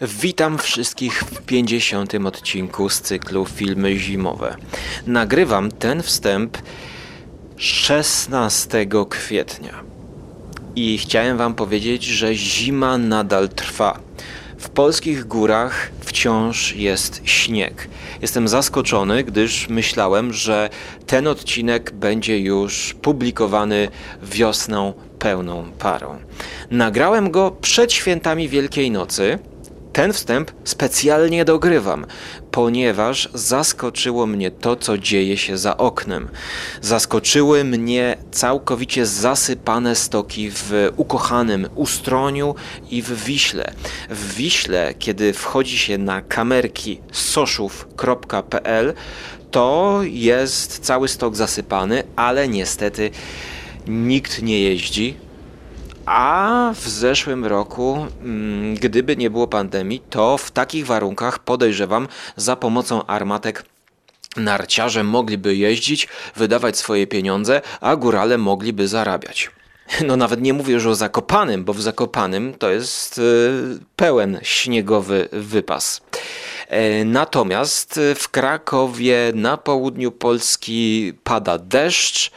Witam wszystkich w 50. odcinku z cyklu Filmy Zimowe. Nagrywam ten wstęp 16 kwietnia. I chciałem Wam powiedzieć, że zima nadal trwa. W polskich górach wciąż jest śnieg. Jestem zaskoczony, gdyż myślałem, że ten odcinek będzie już publikowany wiosną pełną parą. Nagrałem go przed świętami Wielkiej Nocy. Ten wstęp specjalnie dogrywam, ponieważ zaskoczyło mnie to, co dzieje się za oknem. Zaskoczyły mnie całkowicie zasypane stoki w ukochanym Ustroniu i w Wiśle. W Wiśle, kiedy wchodzi się na kamerki soszów.pl, to jest cały stok zasypany, ale niestety nikt nie jeździ, a w zeszłym roku, mm, gdyby nie było pandemii, to w takich warunkach podejrzewam za pomocą armatek narciarze mogliby jeździć, wydawać swoje pieniądze, a górale mogliby zarabiać. No nawet nie mówię już o Zakopanym, bo w Zakopanym to jest y, pełen śniegowy wypas. E, Natomiast w Krakowie na południu Polski pada deszcz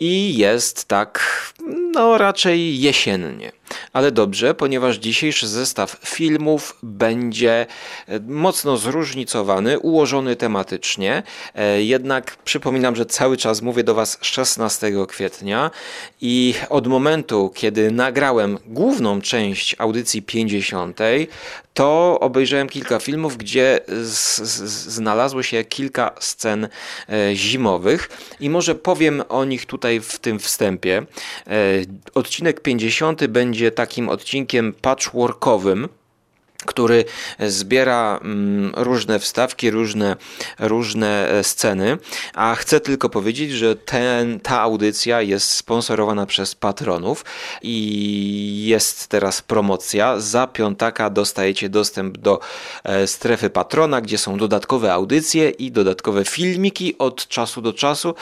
i jest tak, no raczej jesiennie. Ale dobrze, ponieważ dzisiejszy zestaw filmów będzie e, mocno zróżnicowany, ułożony tematycznie. E, Jednak przypominam, że cały czas mówię do Was 16 kwietnia i od momentu, kiedy nagrałem główną część audycji 50, to obejrzałem kilka filmów, gdzie znalazło się kilka scen e, zimowych i może powiem o nich tutaj w tym wstępie. E, odcinek 50 będzie takim odcinkiem patchworkowym który zbiera mm, różne wstawki, różne, różne e, sceny, a chcę tylko powiedzieć, że ten, ta audycja jest sponsorowana przez patronów i jest teraz promocja. Za piątaka dostajecie dostęp do e, strefy patrona, gdzie są dodatkowe audycje i dodatkowe filmiki od czasu do czasu.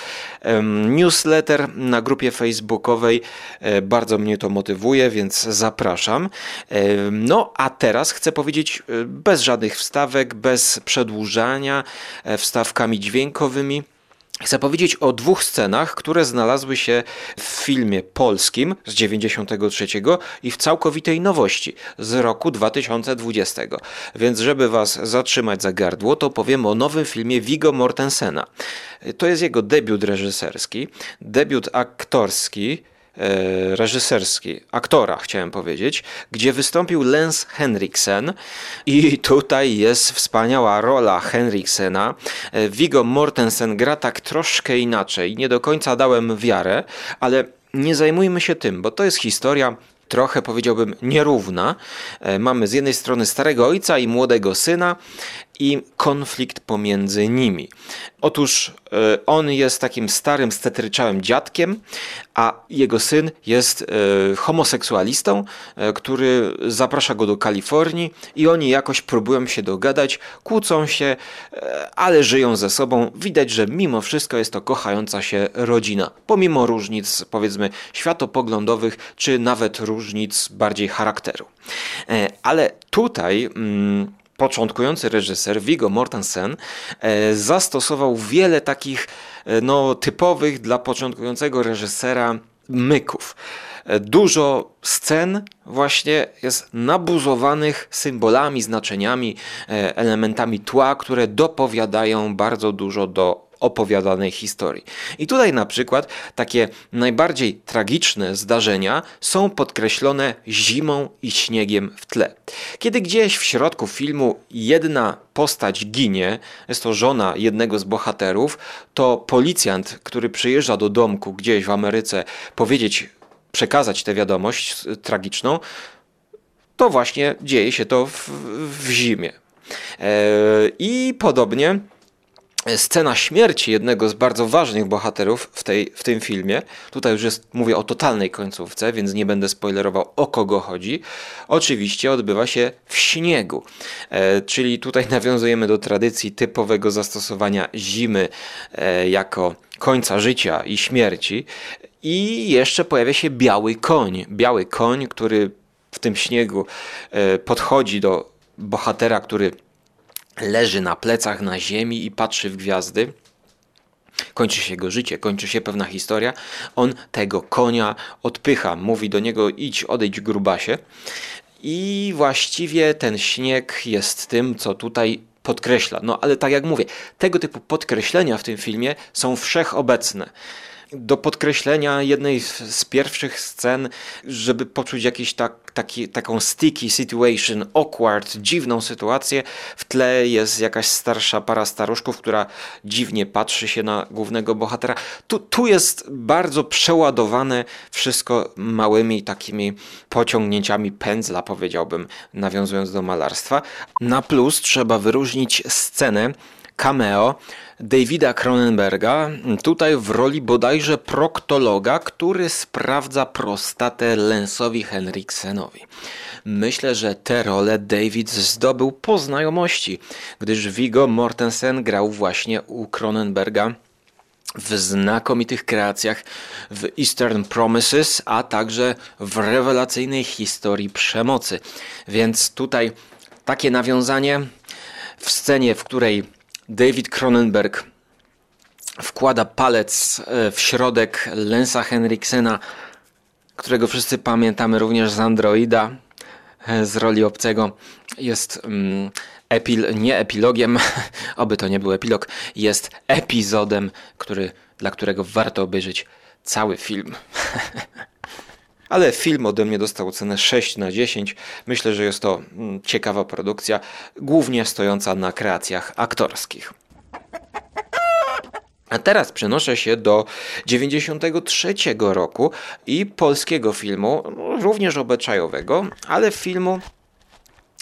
Newsletter na grupie facebookowej e, bardzo mnie to motywuje, więc zapraszam. No a teraz chcę powiedzieć e, bez żadnych wstawek, bez przedłużania, e, wstawkami dźwiękowymi. Chcę powiedzieć o dwóch scenach, które znalazły się w filmie polskim z 93 i w całkowitej nowości z roku 2020. Więc żeby was zatrzymać za gardło, to powiem o nowym filmie Viggo Mortensena. To jest jego debiut reżyserski, debiut aktorski e, reżyserski, aktora chciałem powiedzieć, gdzie wystąpił Lance Henriksen i tutaj jest wspaniała rola Henriksena. E, Viggo Mortensen gra tak troszkę inaczej, nie do końca dałem wiarę, ale nie zajmujmy się tym, bo to jest historia trochę powiedziałbym nierówna. E, Mamy z jednej strony starego ojca i młodego syna i konflikt pomiędzy nimi. Otóż e, on jest takim starym, stetryczałym dziadkiem, a jego syn jest e, homoseksualistą, e, który zaprasza go do Kalifornii i oni jakoś próbują się dogadać, kłócą się, ale żyją ze sobą. Widać, że mimo wszystko jest to kochająca się rodzina, pomimo różnic, powiedzmy, światopoglądowych, czy nawet różnic bardziej charakteru. Ale tutaj. Mm, początkujący reżyser Viggo Mortensen e, zastosował wiele takich e, no, typowych dla początkującego reżysera myków. E, Dużo scen właśnie jest nabuzowanych symbolami, znaczeniami, elementami tła, które dopowiadają bardzo dużo do opowiadanej historii. I tutaj na przykład takie najbardziej tragiczne zdarzenia są podkreślone zimą i śniegiem w tle. Kiedy gdzieś w środku filmu jedna postać ginie, jest to żona jednego z bohaterów, to policjant, który przyjeżdża do domku gdzieś w Ameryce powiedzieć, przekazać tę wiadomość tragiczną, to właśnie dzieje się to w, w zimie. E, I podobnie scena śmierci jednego z bardzo ważnych bohaterów w, tej, w tym filmie, tutaj już jest, mówię o totalnej końcówce, więc nie będę spoilerował o kogo chodzi, oczywiście odbywa się w śniegu. E, czyli tutaj nawiązujemy do tradycji typowego zastosowania zimy e, jako końca życia i śmierci. I jeszcze pojawia się biały koń. Biały koń, który w tym śniegu e, podchodzi do bohatera, który leży na plecach na ziemi i patrzy w gwiazdy. Kończy się jego życie, kończy się pewna historia. On tego konia odpycha, mówi do niego: idź, odejdź grubasie. I właściwie ten śnieg jest tym, co tutaj podkreśla. No ale tak jak mówię, tego typu podkreślenia w tym filmie są wszechobecne do podkreślenia jednej z pierwszych scen, żeby poczuć jakiś tak, taki, taką sticky situation, awkward, dziwną sytuację. W tle jest jakaś starsza para staruszków, która dziwnie patrzy się na głównego bohatera. Tu, tu jest bardzo przeładowane wszystko małymi takimi pociągnięciami pędzla, powiedziałbym, nawiązując do malarstwa. Na plus trzeba wyróżnić scenę, cameo Davida Cronenberga, tutaj w roli bodajże proktologa, który sprawdza prostatę Lensowi Henriksenowi. Myślę, że tę rolę David zdobył po znajomości, gdyż Viggo Mortensen grał właśnie u Cronenberga w znakomitych kreacjach w Eastern Promises, a także w rewelacyjnej historii przemocy. Więc tutaj takie nawiązanie w scenie, w której David Cronenberg wkłada palec e, w środek Lensa Henriksena, którego wszyscy pamiętamy również z Androida, e, z roli obcego. Jest mm, epil, nie epilogiem, oby to nie był epilog, jest epizodem, który, dla którego warto obejrzeć cały film. Ale film ode mnie dostał cenę 6 na 10. Myślę, że jest to mm, ciekawa produkcja, głównie stojąca na kreacjach aktorskich. A teraz przenoszę się do 93 roku i polskiego filmu, również obyczajowego, ale filmu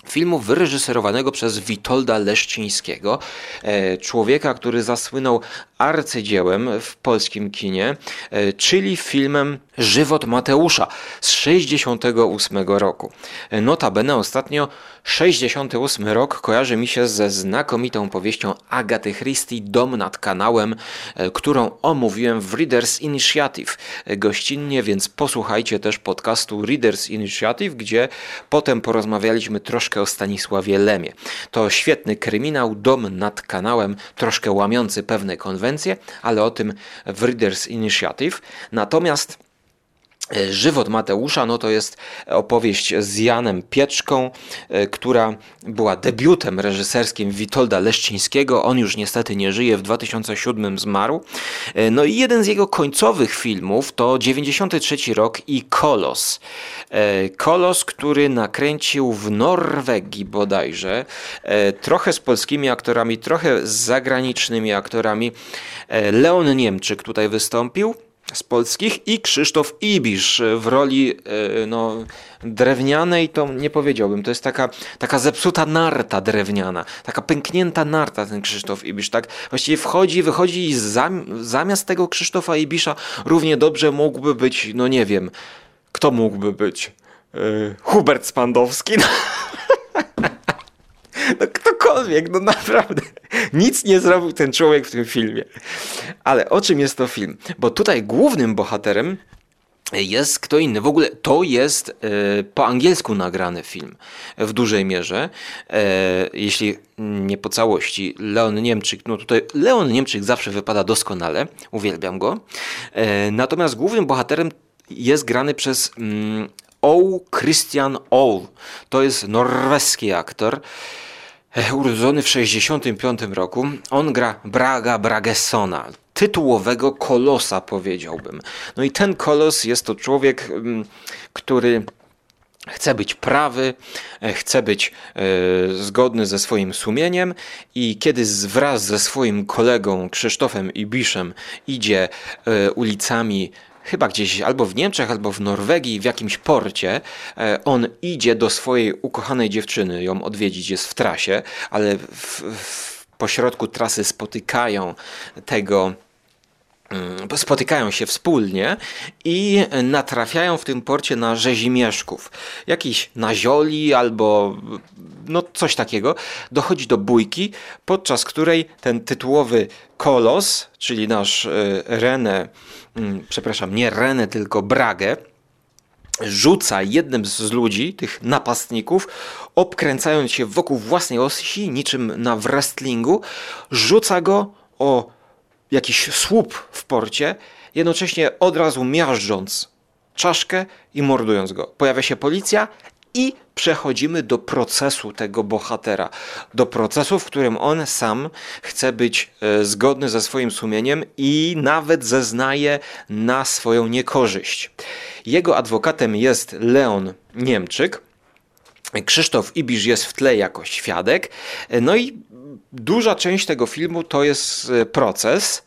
filmu wyreżyserowanego przez Witolda Leszczyńskiego, e, człowieka, który zasłynął arcydziełem w polskim kinie, e, czyli filmem Żywot Mateusza z 68 roku. E, notabene ostatnio 68 rok kojarzy mi się ze znakomitą powieścią Agaty Christie Dom nad kanałem, którą omówiłem w Readers Initiative gościnnie, więc posłuchajcie też podcastu Readers Initiative, gdzie potem porozmawialiśmy troszkę o Stanisławie Lemie. To świetny kryminał, dom nad kanałem, troszkę łamiący pewne konwencje, ale o tym w Readers Initiative. Natomiast E, żywot Mateusza no to jest opowieść z Janem Pieczką, e, która była debiutem reżyserskim Witolda Leszczyńskiego. On już niestety nie żyje, w 2007 zmarł. E, no i jeden z jego końcowych filmów to 93 rok i Kolos. Kolos, który nakręcił w Norwegii bodajże, trochę z polskimi aktorami, trochę z zagranicznymi aktorami. Leon Niemczyk tutaj wystąpił z polskich i Krzysztof Ibisz w roli e, no, drewnianej, to nie powiedziałbym, to jest taka, taka zepsuta narta drewniana, taka pęknięta narta ten Krzysztof Ibisz, tak właściwie wchodzi, wychodzi i zam, zamiast tego Krzysztofa Ibisza równie dobrze mógłby być, no nie wiem, kto mógłby być? Yy, Hubert Spandowski. No. Ktokolwiek, no naprawdę. Nic nie zrobił ten człowiek w tym filmie. Ale o czym jest to film? Bo tutaj głównym bohaterem jest kto inny. W ogóle to jest e, po angielsku nagrany film w dużej mierze. E, jeśli nie po całości. Leon Niemczyk, no tutaj Leon Niemczyk zawsze wypada doskonale, uwielbiam go. E, natomiast głównym bohaterem jest grany przez mm, O. Christian Ol. To jest norweski aktor. E, urodzony w 65 roku, on gra Braga Bragessona, tytułowego kolosa powiedziałbym. No i ten kolos jest to człowiek, mm, który chce być prawy, e, chce być e, zgodny ze swoim sumieniem i kiedy wraz ze swoim kolegą Krzysztofem Ibiszem idzie ulicami chyba gdzieś albo w Niemczech, albo w Norwegii, w jakimś porcie. E, on idzie do swojej ukochanej dziewczyny, ją odwiedzić, jest w trasie, ale w, w pośrodku trasy spotykają tego mm, spotykają się wspólnie i natrafiają w tym porcie na rzezimieszków. Jakiś nazioli albo no coś takiego. Dochodzi do bójki, podczas której ten tytułowy kolos, czyli nasz e, René Mm, przepraszam, nie Renę, tylko Bragę, rzuca jednym z ludzi, tych napastników, obkręcając się wokół własnej osi, niczym na wrestlingu, rzuca go o jakiś słup w porcie, jednocześnie od razu miażdżąc czaszkę i mordując go. Pojawia się policja i przechodzimy do procesu tego bohatera. Do procesu, w którym on sam chce być e, zgodny ze swoim sumieniem i nawet zeznaje na swoją niekorzyść. Jego adwokatem jest Leon Niemczyk. Krzysztof Ibisz jest w tle jako świadek. No i duża część tego filmu to jest e, proces.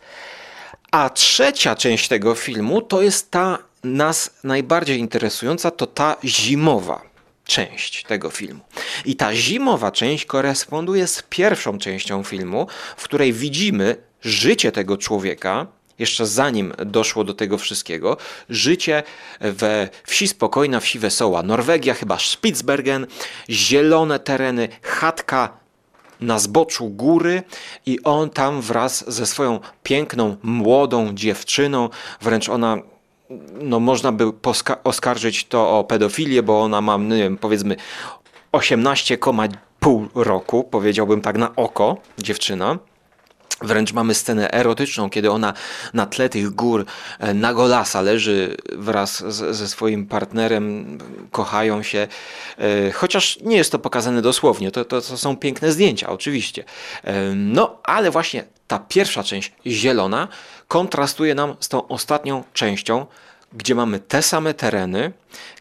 A trzecia część tego filmu to jest ta nas najbardziej interesująca, to ta zimowa część tego filmu. I ta zimowa część koresponduje z pierwszą częścią filmu, w której widzimy życie tego człowieka, jeszcze zanim doszło do tego wszystkiego, życie we wsi spokojna, wsi wesoła. Norwegia, chyba Spitsbergen, zielone tereny, chatka na zboczu góry i on tam wraz ze swoją piękną, młodą dziewczyną, wręcz ona no można by oskarżyć to o pedofilię, bo ona ma, nie wiem, powiedzmy 18,5 roku, powiedziałbym tak na oko, dziewczyna. Wręcz mamy scenę erotyczną, kiedy ona na tle tych gór e, na golasa leży wraz z, ze swoim partnerem, kochają się. E, chociaż nie jest to pokazane dosłownie, to, to, to są piękne zdjęcia, oczywiście. E, no, ale właśnie ta pierwsza część, zielona, kontrastuje nam z tą ostatnią częścią, gdzie mamy te same tereny,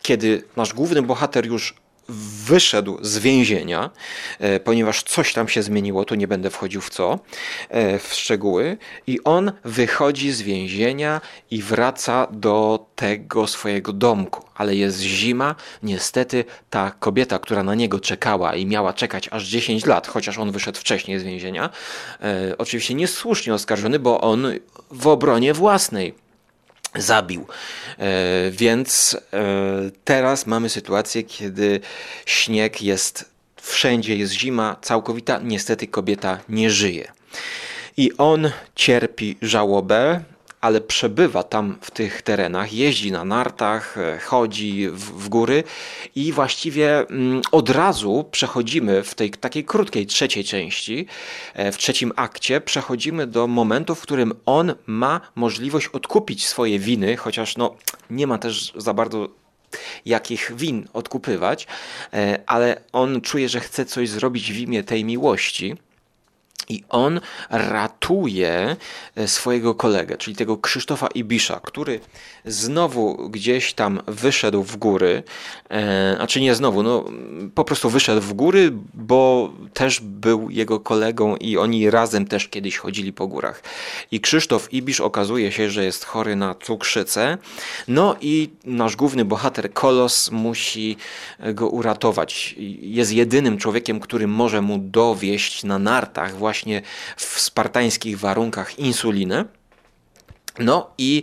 kiedy nasz główny bohater już wyszedł z więzienia, e, ponieważ coś tam się zmieniło, tu nie będę wchodził w co, e, w szczegóły, i on wychodzi z więzienia i wraca do tego swojego domku. Ale jest zima, niestety ta kobieta, która na niego czekała i miała czekać aż 10 lat, chociaż on wyszedł wcześniej z więzienia, e, oczywiście niesłusznie oskarżony, bo on w obronie własnej zabił. E, więc e, teraz mamy sytuację, kiedy śnieg jest wszędzie, jest zima całkowita, niestety kobieta nie żyje. I on cierpi żałobę, ale przebywa tam w tych terenach, jeździ na nartach, e, chodzi w, w góry i właściwie mm, od razu przechodzimy w tej takiej krótkiej trzeciej części, e, w trzecim akcie, przechodzimy do momentu, w którym on ma możliwość odkupić swoje winy, chociaż no, nie ma też za bardzo jakich win odkupywać, e, ale on czuje, że chce coś zrobić w imię tej miłości. I on ratuje e, swojego kolegę, czyli tego Krzysztofa Ibisza, który znowu gdzieś tam wyszedł w góry, e, a czy nie znowu, no po prostu wyszedł w góry, bo też był jego kolegą i oni razem też kiedyś chodzili po górach. I Krzysztof Ibisz okazuje się, że jest chory na cukrzycę, no i nasz główny bohater Kolos musi go uratować. Jest jedynym człowiekiem, który może mu dowieść na nartach właśnie właśnie w spartańskich warunkach insulinę. No i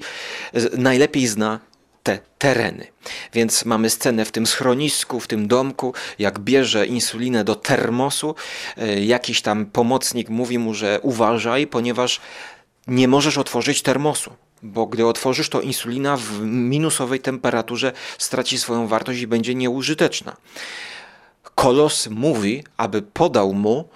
najlepiej zna te tereny. Więc mamy scenę w tym schronisku, w tym domku, jak bierze insulinę do termosu. E, jakiś tam pomocnik mówi mu, że uważaj, ponieważ nie możesz otworzyć termosu. Bo gdy otworzysz, to insulina w minusowej temperaturze straci swoją wartość i będzie nieużyteczna. Kolos mówi, aby podał mu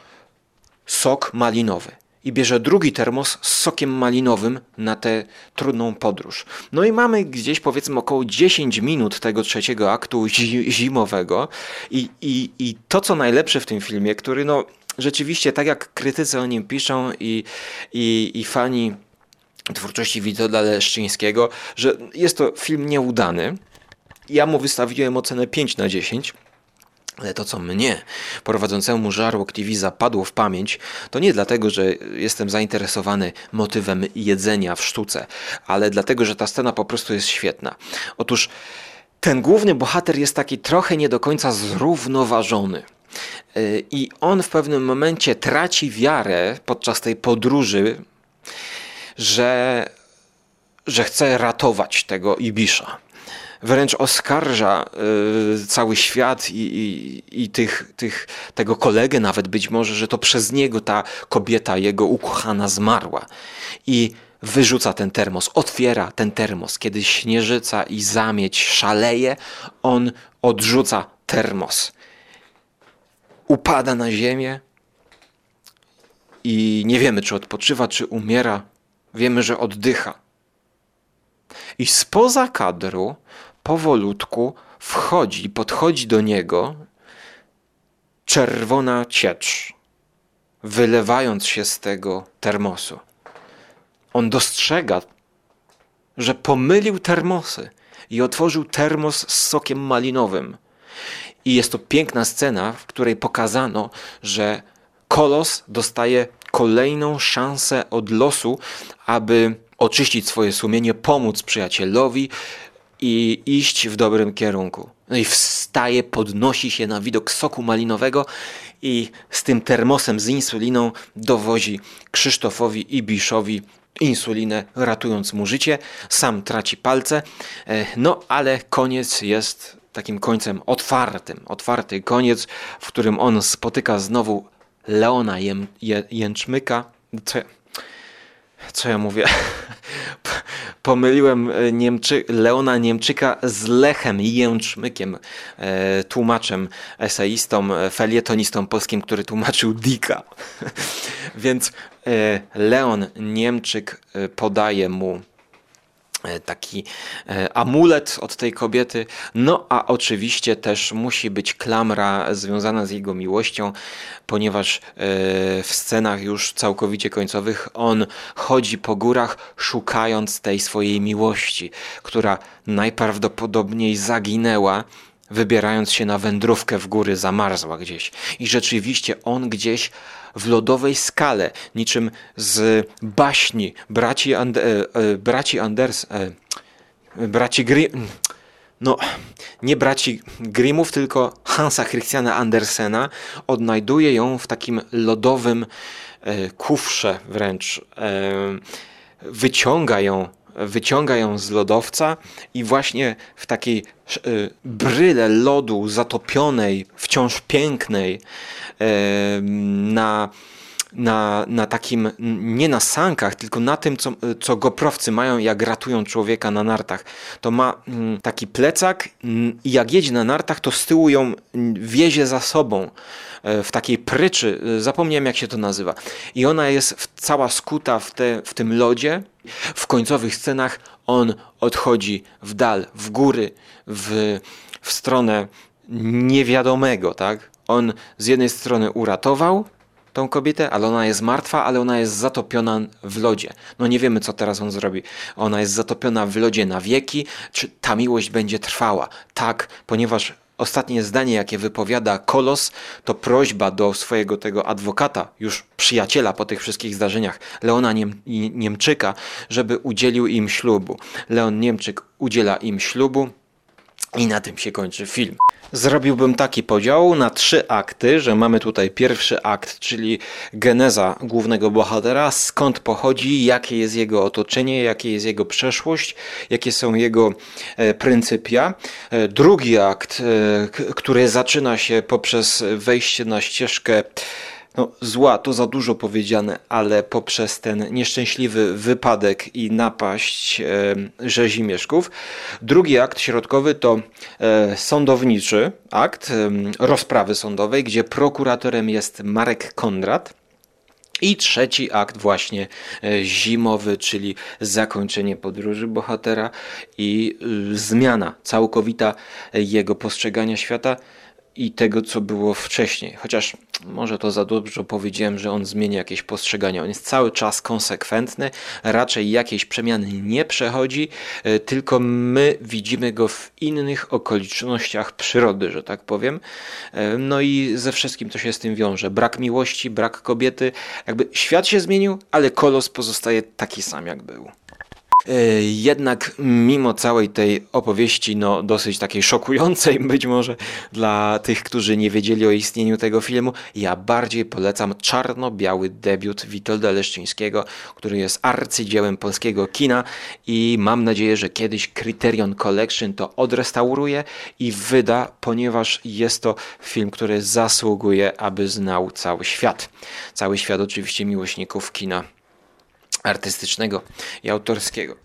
sok malinowy i bierze drugi termos z sokiem malinowym na tę trudną podróż. No i mamy gdzieś powiedzmy około 10 minut tego trzeciego aktu zimowego i, i, i to co najlepsze w tym filmie, który no rzeczywiście tak jak krytycy o nim piszą i, i, i fani twórczości Witolda Leszczyńskiego, że jest to film nieudany. Ja mu wystawiłem ocenę 5 na 10 ale to, co mnie, prowadzącemu żarłok TV, zapadło w pamięć, to nie dlatego, że jestem zainteresowany motywem jedzenia w sztuce, ale dlatego, że ta scena po prostu jest świetna. Otóż ten główny bohater jest taki trochę nie do końca zrównoważony. Y, I on w pewnym momencie traci wiarę podczas tej podróży, że, że chce ratować tego Ibisza wręcz oskarża y, cały świat i, i, i, tych, tych, tego kolegę nawet być może, że to przez niego ta kobieta, jego ukochana zmarła. I wyrzuca ten termos, otwiera ten termos. Kiedy śnieżyca i zamieć szaleje, on odrzuca termos. Upada na ziemię i nie wiemy, czy odpoczywa, czy umiera. Wiemy, że oddycha. I spoza kadru powolutku wchodzi, podchodzi do niego czerwona ciecz, wylewając się z tego termosu. On dostrzega, że pomylił termosy i otworzył termos z sokiem malinowym. I jest to piękna scena, w której pokazano, że kolos dostaje kolejną szansę od losu, aby oczyścić swoje sumienie, pomóc przyjacielowi i iść w dobrym kierunku. No i wstaje, podnosi się na widok soku malinowego i z tym termosem z insuliną dowozi Krzysztofowi i Biszowi insulinę, ratując mu życie. Sam traci palce, e, no ale koniec jest takim końcem otwartym. Otwarty koniec, w którym on spotyka znowu Leona Jęczmyka. Co, ja mówię? Pomyliłem e, Niemczy, Leona Niemczyka z Lechem Jęczmykiem, e, tłumaczem, eseistą, felietonistą polskim, który tłumaczył Dika. Więc e, Leon Niemczyk e, podaje mu E, taki e, amulet od tej kobiety. No a oczywiście też musi być klamra związana z jego miłością, ponieważ e, w scenach już całkowicie końcowych on chodzi po górach szukając tej swojej miłości, która najprawdopodobniej zaginęła wybierając się na wędrówkę w góry, zamarzła gdzieś. I rzeczywiście on gdzieś w lodowej skale, niczym z baśni braci, And, e, e, braci Anders, e, braci Grimm, no nie braci Grimmów, tylko Hansa Christiana Andersena, odnajduje ją w takim lodowym kufrze wręcz. Wyciąga ją wyciąga ją z lodowca i właśnie w takiej y, bryle lodu zatopionej, wciąż pięknej, na, na, na takim, nie na sankach, tylko na tym, co, co goprowcy mają, jak ratują człowieka na nartach. To ma mm, taki plecak i jak jedzie na nartach, to z tyłu ją wiezie za sobą e, w takiej pryczy, e, zapomniałem jak się to nazywa. I ona jest cała skuta w, te, w tym lodzie. W końcowych scenach on odchodzi w dal, w góry, w, w stronę niewiadomego, tak? On z jednej strony uratował tą kobietę, ale ona jest martwa, ale ona jest zatopiona w lodzie. No nie wiemy, co teraz on zrobi. Ona jest zatopiona w lodzie na wieki, czy ta miłość będzie trwała? Tak, ponieważ ostatnie zdanie, jakie wypowiada Kolos, to prośba do swojego tego adwokata, już przyjaciela po tych wszystkich zdarzeniach, Leona Niem Niemczyka, żeby udzielił im ślubu. Leon Niemczyk udziela im ślubu. I na tym się kończy film. Zrobiłbym taki podział na trzy akty, że mamy tutaj pierwszy akt, czyli geneza głównego bohatera, skąd pochodzi, jakie jest jego otoczenie, jakie jest jego przeszłość, jakie są jego e, pryncypia. E, drugi akt, e, który zaczyna się poprzez wejście na ścieżkę no, zła to za dużo powiedziane, ale poprzez ten nieszczęśliwy wypadek i napaść e, rzezimieszków. Drugi akt środkowy to e, sądowniczy akt e, rozprawy sądowej, gdzie prokuratorem jest Marek Kondrat. I trzeci akt właśnie e, zimowy, czyli zakończenie podróży bohatera i zmiana całkowita jego postrzegania świata i tego, co było wcześniej. Chociaż może to za dużo powiedziałem, że on zmienia jakieś postrzegania. On jest cały czas konsekwentny, raczej jakiejś przemiany nie przechodzi, e, tylko my widzimy go w innych okolicznościach przyrody, że tak powiem. E, no i ze wszystkim to się z tym wiąże. Brak miłości, brak kobiety. Jakby świat się zmienił, ale kolos pozostaje taki sam, jak był. E, jednak mimo całej tej opowieści, no dosyć takiej szokującej być może dla tych, którzy nie wiedzieli o istnieniu tego filmu, ja bardziej polecam czarno-biały debiut Witolda Leszczyńskiego, który jest arcydziełem polskiego kina i mam nadzieję, że kiedyś Criterion Collection to odrestauruje i wyda, ponieważ jest to film, który zasługuje, aby znał cały świat. Cały świat oczywiście miłośników kina artystycznego i autorskiego.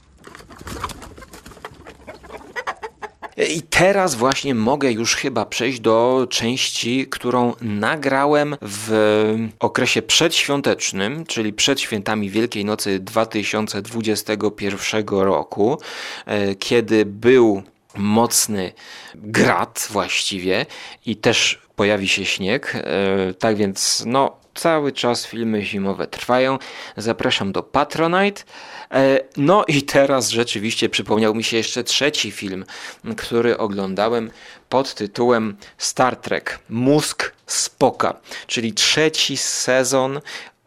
I teraz właśnie mogę już chyba przejść do części, którą nagrałem w okresie przedświątecznym, czyli przed świętami Wielkiej Nocy 2021 roku, e, kiedy był mocny grad właściwie i też pojawi się śnieg. E, tak więc no cały czas filmy zimowe trwają. Zapraszam do Patronite. E, no i teraz rzeczywiście przypomniał mi się jeszcze trzeci film, który oglądałem pod tytułem Star Trek Mózg Spoka, czyli trzeci sezon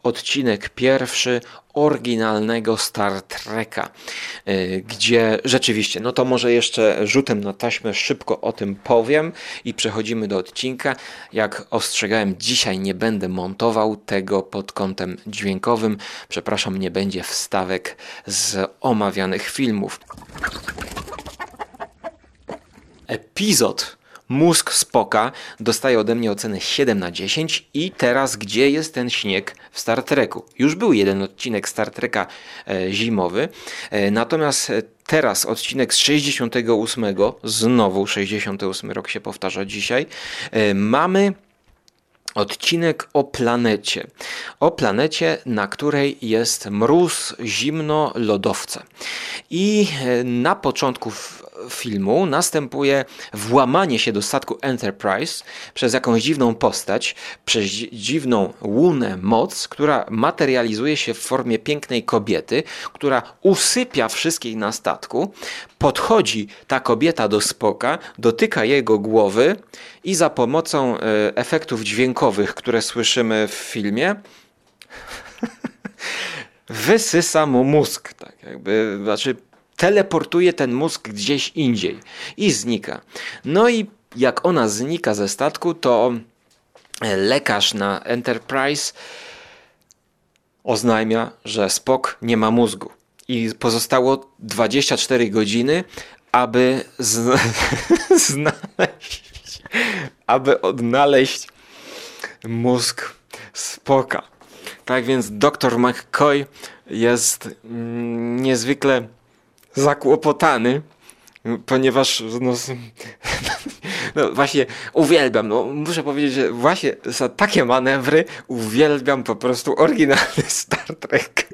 odcinek pierwszy oryginalnego Star Treka, y, gdzie rzeczywiście, no to może jeszcze rzutem na taśmę szybko o tym powiem i przechodzimy do odcinka. Jak ostrzegałem, dzisiaj nie będę montował tego pod kątem dźwiękowym. Przepraszam, nie będzie wstawek z omawianych filmów. Epizod Mózg Spoka dostaje ode mnie ocenę 7 na 10 i teraz gdzie jest ten śnieg w Star Treku? Już był jeden odcinek Star Treka e, zimowy, e, natomiast teraz odcinek z 68, znowu 68 rok się powtarza dzisiaj, e, mamy odcinek o planecie. O planecie, na której jest mróz, zimno, lodowce. I e, na początku filmu następuje włamanie się do statku Enterprise przez jakąś dziwną postać, przez dziwną łunę moc, która materializuje się w formie pięknej kobiety, która usypia wszystkich na statku. Podchodzi ta kobieta do spoka, dotyka jego głowy i za pomocą e, efektów dźwiękowych, które słyszymy w filmie, wysysa mu mózg. Tak jakby, znaczy teleportuje ten mózg gdzieś indziej i znika. No i jak ona znika ze statku, to lekarz na Enterprise oznajmia, że Spock nie ma mózgu. I pozostało 24 godziny, aby z... znaleźć, aby odnaleźć mózg Spoka. Tak więc dr McCoy jest mm, niezwykle zakłopotany, ponieważ no, no, właśnie uwielbiam, no, muszę powiedzieć, że właśnie za takie manewry uwielbiam po prostu oryginalny Star Trek.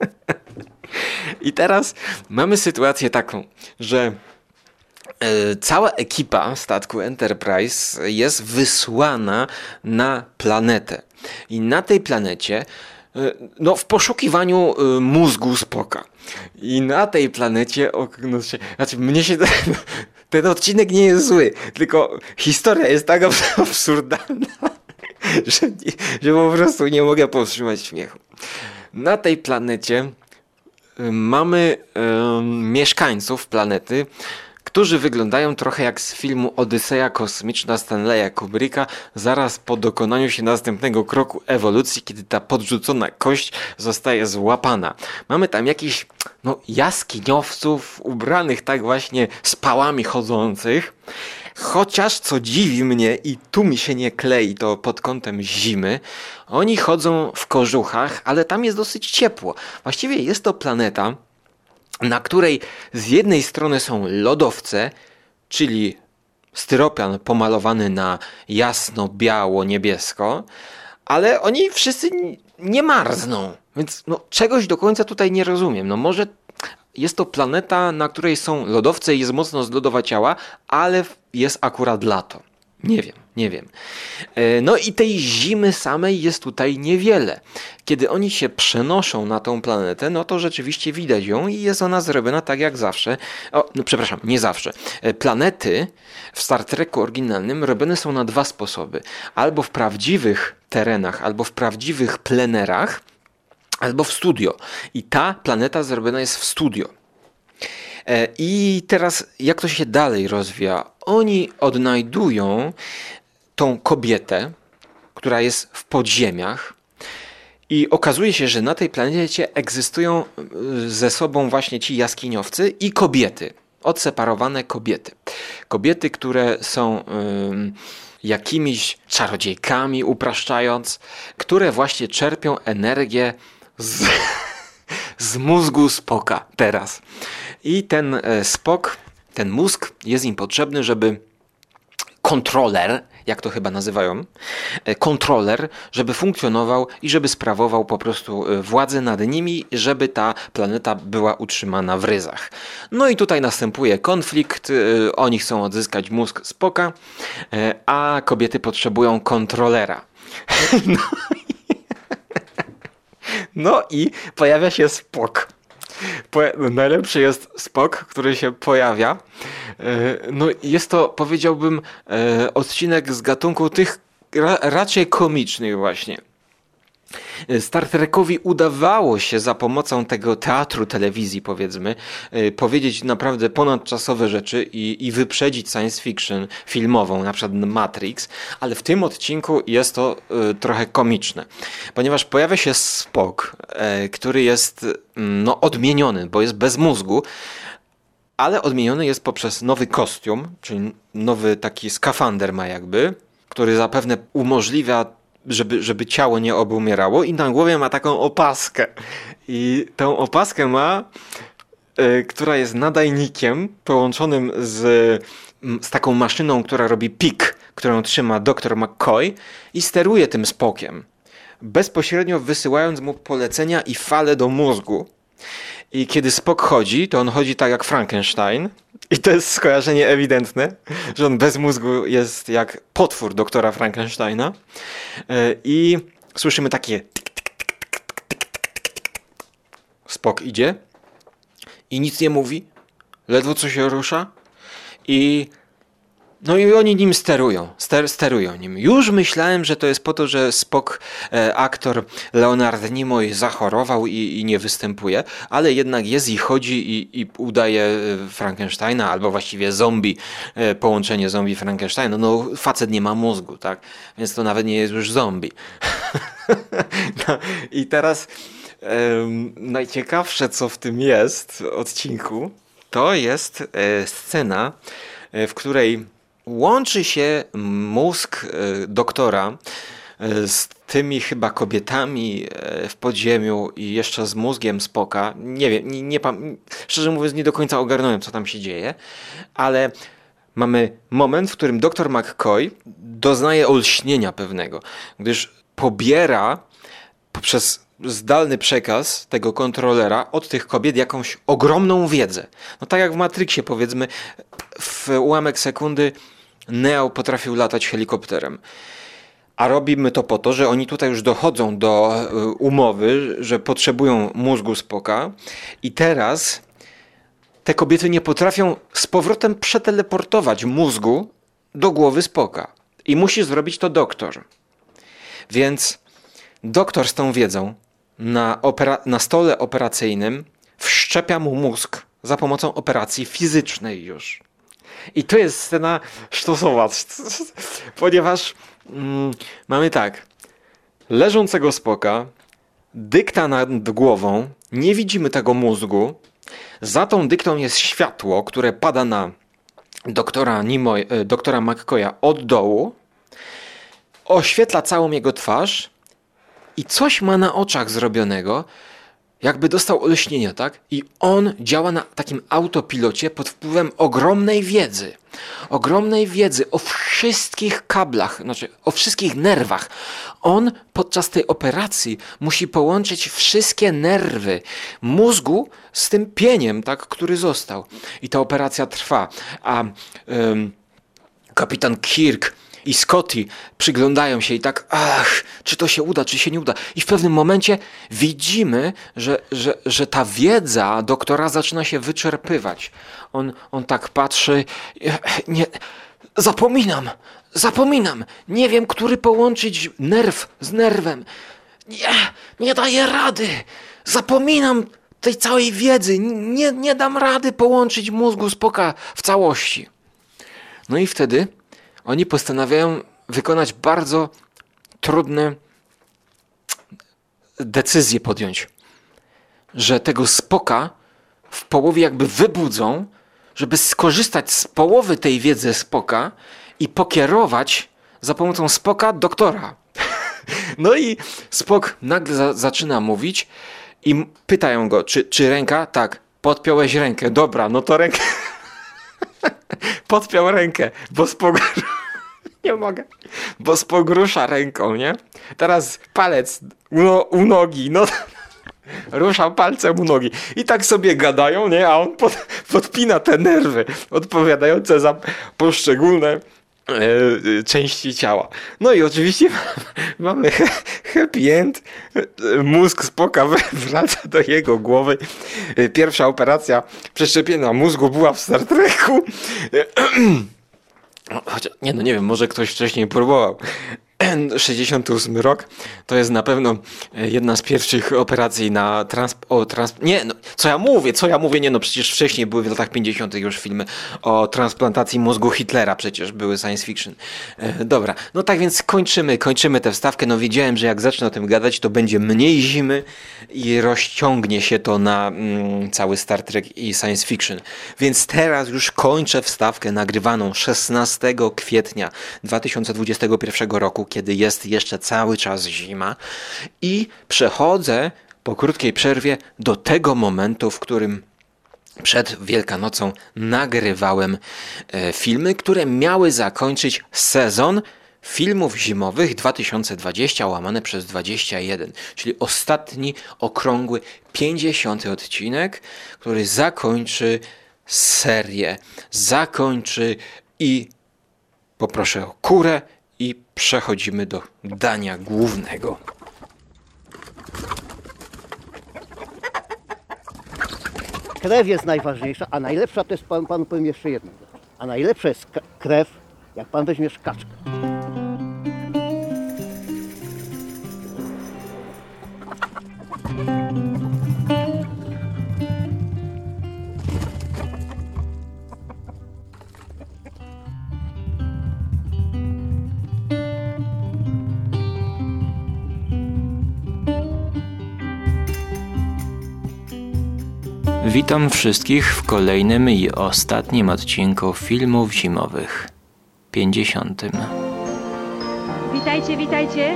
I teraz mamy sytuację taką, że e, cała ekipa statku Enterprise jest wysłana na planetę. I na tej planecie E, no, w poszukiwaniu e, mózgu spoka. I na tej planecie, no, się, znaczy mnie się ten, ten odcinek nie jest zły, tylko historia jest tak absurdalna, że, że po prostu nie mogę powstrzymać śmiechu. Na tej planecie mamy mieszkańców planety, którzy wyglądają trochę jak z filmu Odyseja Kosmiczna Stanleya Kubricka zaraz po dokonaniu się następnego kroku ewolucji, kiedy ta podrzucona kość zostaje złapana. Mamy tam jakichś no, jaskiniowców ubranych tak właśnie z pałami chodzących. Chociaż co dziwi mnie i tu mi się nie klei to pod kątem zimy, oni chodzą w kożuchach, ale tam jest dosyć ciepło. Właściwie jest to planeta, na której z jednej strony są lodowce, czyli styropian pomalowany na jasno, biało, niebiesko, ale oni wszyscy nie marzną. Więc no, czegoś do końca tutaj nie rozumiem. No może jest to planeta, na której są lodowce i jest mocno zlodowaciała, ale jest akurat lato. Nie wiem, nie wiem. E, no i tej zimy samej jest tutaj niewiele. Kiedy oni się przenoszą na tą planetę, no to rzeczywiście widać ją i jest ona zrobiona tak jak zawsze. O, no przepraszam, nie zawsze. E, planety w Star Treku oryginalnym robione są na dwa sposoby. Albo w prawdziwych terenach, albo w prawdziwych plenerach, albo w studio. I ta planeta zrobiona jest w studio. E, I teraz, jak to się dalej rozwija? Oni odnajdują tą kobietę, która jest w podziemiach, i okazuje się, że na tej planecie egzystują e, ze sobą właśnie ci jaskiniowcy i kobiety, odseparowane kobiety. Kobiety, które są jakimiś czarodziejkami, upraszczając, które właśnie czerpią energię z z mózgu Spoka teraz. I ten e, Spok, ten mózg jest im potrzebny, żeby kontroler, jak to chyba nazywają, e, kontroler, żeby funkcjonował i żeby sprawował po prostu e, władzę nad nimi, żeby ta planeta była utrzymana w ryzach. No i tutaj następuje konflikt, oni chcą odzyskać mózg Spoka, a kobiety potrzebują kontrolera. No no i pojawia się Spok. Po- Najlepszy jest Spok, który się pojawia. E, No jest to, powiedziałbym, e, odcinek z gatunku tych ra raczej komicznych właśnie. E, Star Trekowi udawało się za pomocą tego teatru telewizji, powiedzmy, e, powiedzieć naprawdę ponadczasowe rzeczy i, i wyprzedzić science fiction filmową, na przykład Matrix, ale w tym odcinku jest to e, trochę komiczne, ponieważ pojawia się Spock, który jest no, odmieniony, bo jest bez mózgu, ale odmieniony jest poprzez nowy kostium, czyli nowy taki skafander ma jakby, który zapewne umożliwia, żeby, żeby ciało nie obumierało i na głowie ma taką opaskę. I tą opaskę ma, y, która jest nadajnikiem połączonym z, z taką maszyną, która robi pik, którą trzyma dr McCoy i steruje tym spokiem, bezpośrednio wysyłając mu polecenia i fale do mózgu. I kiedy Spock chodzi, to on chodzi tak jak Frankenstein. I to jest skojarzenie ewidentne, że on bez mózgu jest jak potwór doktora Frankensteina. E, I słyszymy takie. Spock idzie i nic nie mówi, ledwo co się rusza i no i oni nim sterują, ster, sterują nim. Już myślałem, że to jest po to, że Spock, e, aktor Leonard Nimoy zachorował i, i nie występuje, ale jednak jest i chodzi i, i udaje e, Frankensteina, albo właściwie zombie, e, połączenie zombie Frankensteina. No facet nie ma mózgu, tak? Więc to nawet nie jest już zombie. no, I teraz najciekawsze, co w tym jest odcinku, to jest e, scena, e, w której łączy się mózg e, doktora e, z tymi chyba kobietami e, w podziemiu i jeszcze z mózgiem Spoka. Nie wiem, nie, nie, szczerze mówiąc nie do końca ogarnąłem, co tam się dzieje, ale mamy moment, w którym doktor McCoy doznaje olśnienia pewnego, gdyż pobiera poprzez zdalny przekaz tego kontrolera od tych kobiet jakąś ogromną wiedzę. No tak jak w Matrixie powiedzmy, w ułamek sekundy Neo potrafił latać helikopterem. A robimy to po to, że oni tutaj już dochodzą do y, umowy, że potrzebują mózgu Spoka i teraz te kobiety nie potrafią z powrotem przeteleportować mózgu do głowy Spoka. I musi zrobić to doktor. Więc doktor z tą wiedzą na, na stole operacyjnym wszczepia mu mózg za pomocą operacji fizycznej już. I to jest scena sztosowa, ponieważ mm, mamy tak, leżącego spoka, dykta nad głową, nie widzimy tego mózgu, za tą dyktą jest światło, które pada na doktora, Nimoy, e, doktora McCoya od dołu, oświetla całą jego twarz i coś ma na oczach zrobionego, jakby dostał olśnienia, tak? I on działa na takim autopilocie pod wpływem ogromnej wiedzy. Ogromnej wiedzy o wszystkich kablach, znaczy o wszystkich nerwach. On podczas tej operacji musi połączyć wszystkie nerwy mózgu z tym pieniem, tak, który został. I ta operacja trwa. A em, kapitan Kirk i Scotty przyglądają się i tak, ach, czy to się uda, czy się nie uda. I w pewnym momencie widzimy, że, że, że ta wiedza doktora zaczyna się wyczerpywać. On, on tak patrzy, nie, zapominam, zapominam, nie wiem, który połączyć nerw z nerwem. Nie, nie daję rady, zapominam tej całej wiedzy, nie, nie dam rady połączyć mózgu spoka w całości. No i wtedy oni postanawiają wykonać bardzo trudne decyzje podjąć, że tego spoka w połowie jakby wybudzą, żeby skorzystać z połowy tej wiedzy spoka i pokierować za pomocą spoka doktora. No i spok nagle za, zaczyna mówić I pytają go, czy, czy ręka? Tak. Podpiąłeś rękę. Dobra, no to rękę. Podpiął rękę, bo spogrusza. Nie mogę. Bo spogrusza ręką, nie? Teraz palec u, no, u nogi, no. Ruszam palcem u nogi. I tak sobie gadają, nie? A on pod, podpina te nerwy odpowiadające za poszczególne e, e, części ciała. No i oczywiście mamy happy end. Mózg spoka wr- wraca do jego głowy. Pierwsza operacja przeszczepienia mózgu była w Star Treku. E, Chociaż, nie no, nie wiem, może ktoś wcześniej próbował. 68 rok to jest na pewno e, jedna z pierwszych operacji na trans... O, trans... Nie, no, co ja mówię, co ja mówię, nie no, przecież wcześniej były w latach 50 już filmy o transplantacji mózgu Hitlera, przecież były science fiction. E, dobra, no tak więc kończymy, kończymy tę wstawkę, no wiedziałem, że jak zacznę o tym gadać, to będzie mniej zimy i rozciągnie się to na mm, cały Star Trek i science fiction. Więc teraz już kończę wstawkę nagrywaną 16 kwietnia 2021 roku, kiedy jest jeszcze cały czas zima i przechodzę po krótkiej przerwie do tego momentu, w którym przed Wielkanocą nagrywałem e, filmy, które miały zakończyć sezon filmów zimowych 2020 łamane przez 21, czyli ostatni okrągły 50 odcinek, który zakończy serię, zakończy i poproszę o kurę i przechodzimy do dania głównego. Krew jest najważniejsza, a najlepsza to jest, pan, panu powiem jeszcze jedno. A najlepsza jest krew, jak pan weźmiesz kaczkę. Witam wszystkich w kolejnym i ostatnim odcinku filmów zimowych. 50. Witajcie, witajcie.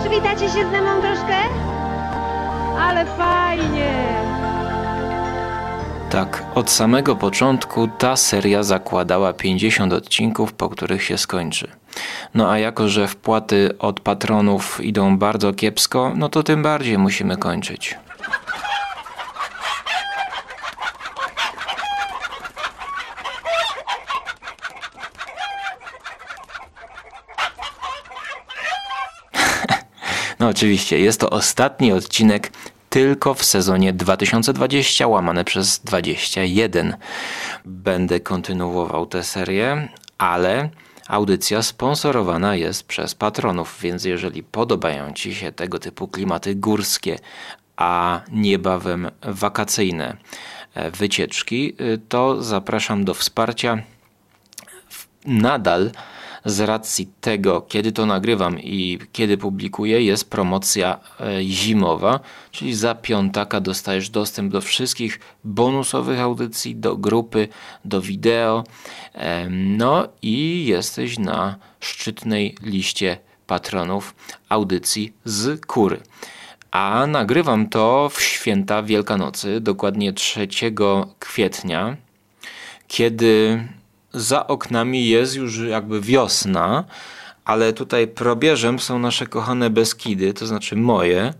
Przywitacie się ze mną troszkę? Ale fajnie. Tak, od samego początku ta seria zakładała 50 odcinków, po których się skończy. No a jako, że wpłaty od patronów idą bardzo kiepsko, no to tym bardziej musimy kończyć. No oczywiście, jest to ostatni odcinek tylko w sezonie 2020 łamane przez 21. Będę kontynuował tę serię, ale audycja sponsorowana jest przez patronów, więc jeżeli podobają Ci się tego typu klimaty górskie, a niebawem wakacyjne e, wycieczki, y, to zapraszam do wsparcia nadal z racji tego, kiedy to nagrywam i kiedy publikuję, jest promocja e, zimowa, czyli za piątaka dostajesz dostęp do wszystkich bonusowych audycji, do grupy, do wideo. Em, No i jesteś na szczytnej liście patronów audycji z kury. A nagrywam to w święta Wielkanocy, dokładnie 3 kwietnia kiedy za oknami jest już jakby wiosna, ale tutaj probierzem są nasze kochane Beskidy, to znaczy moje.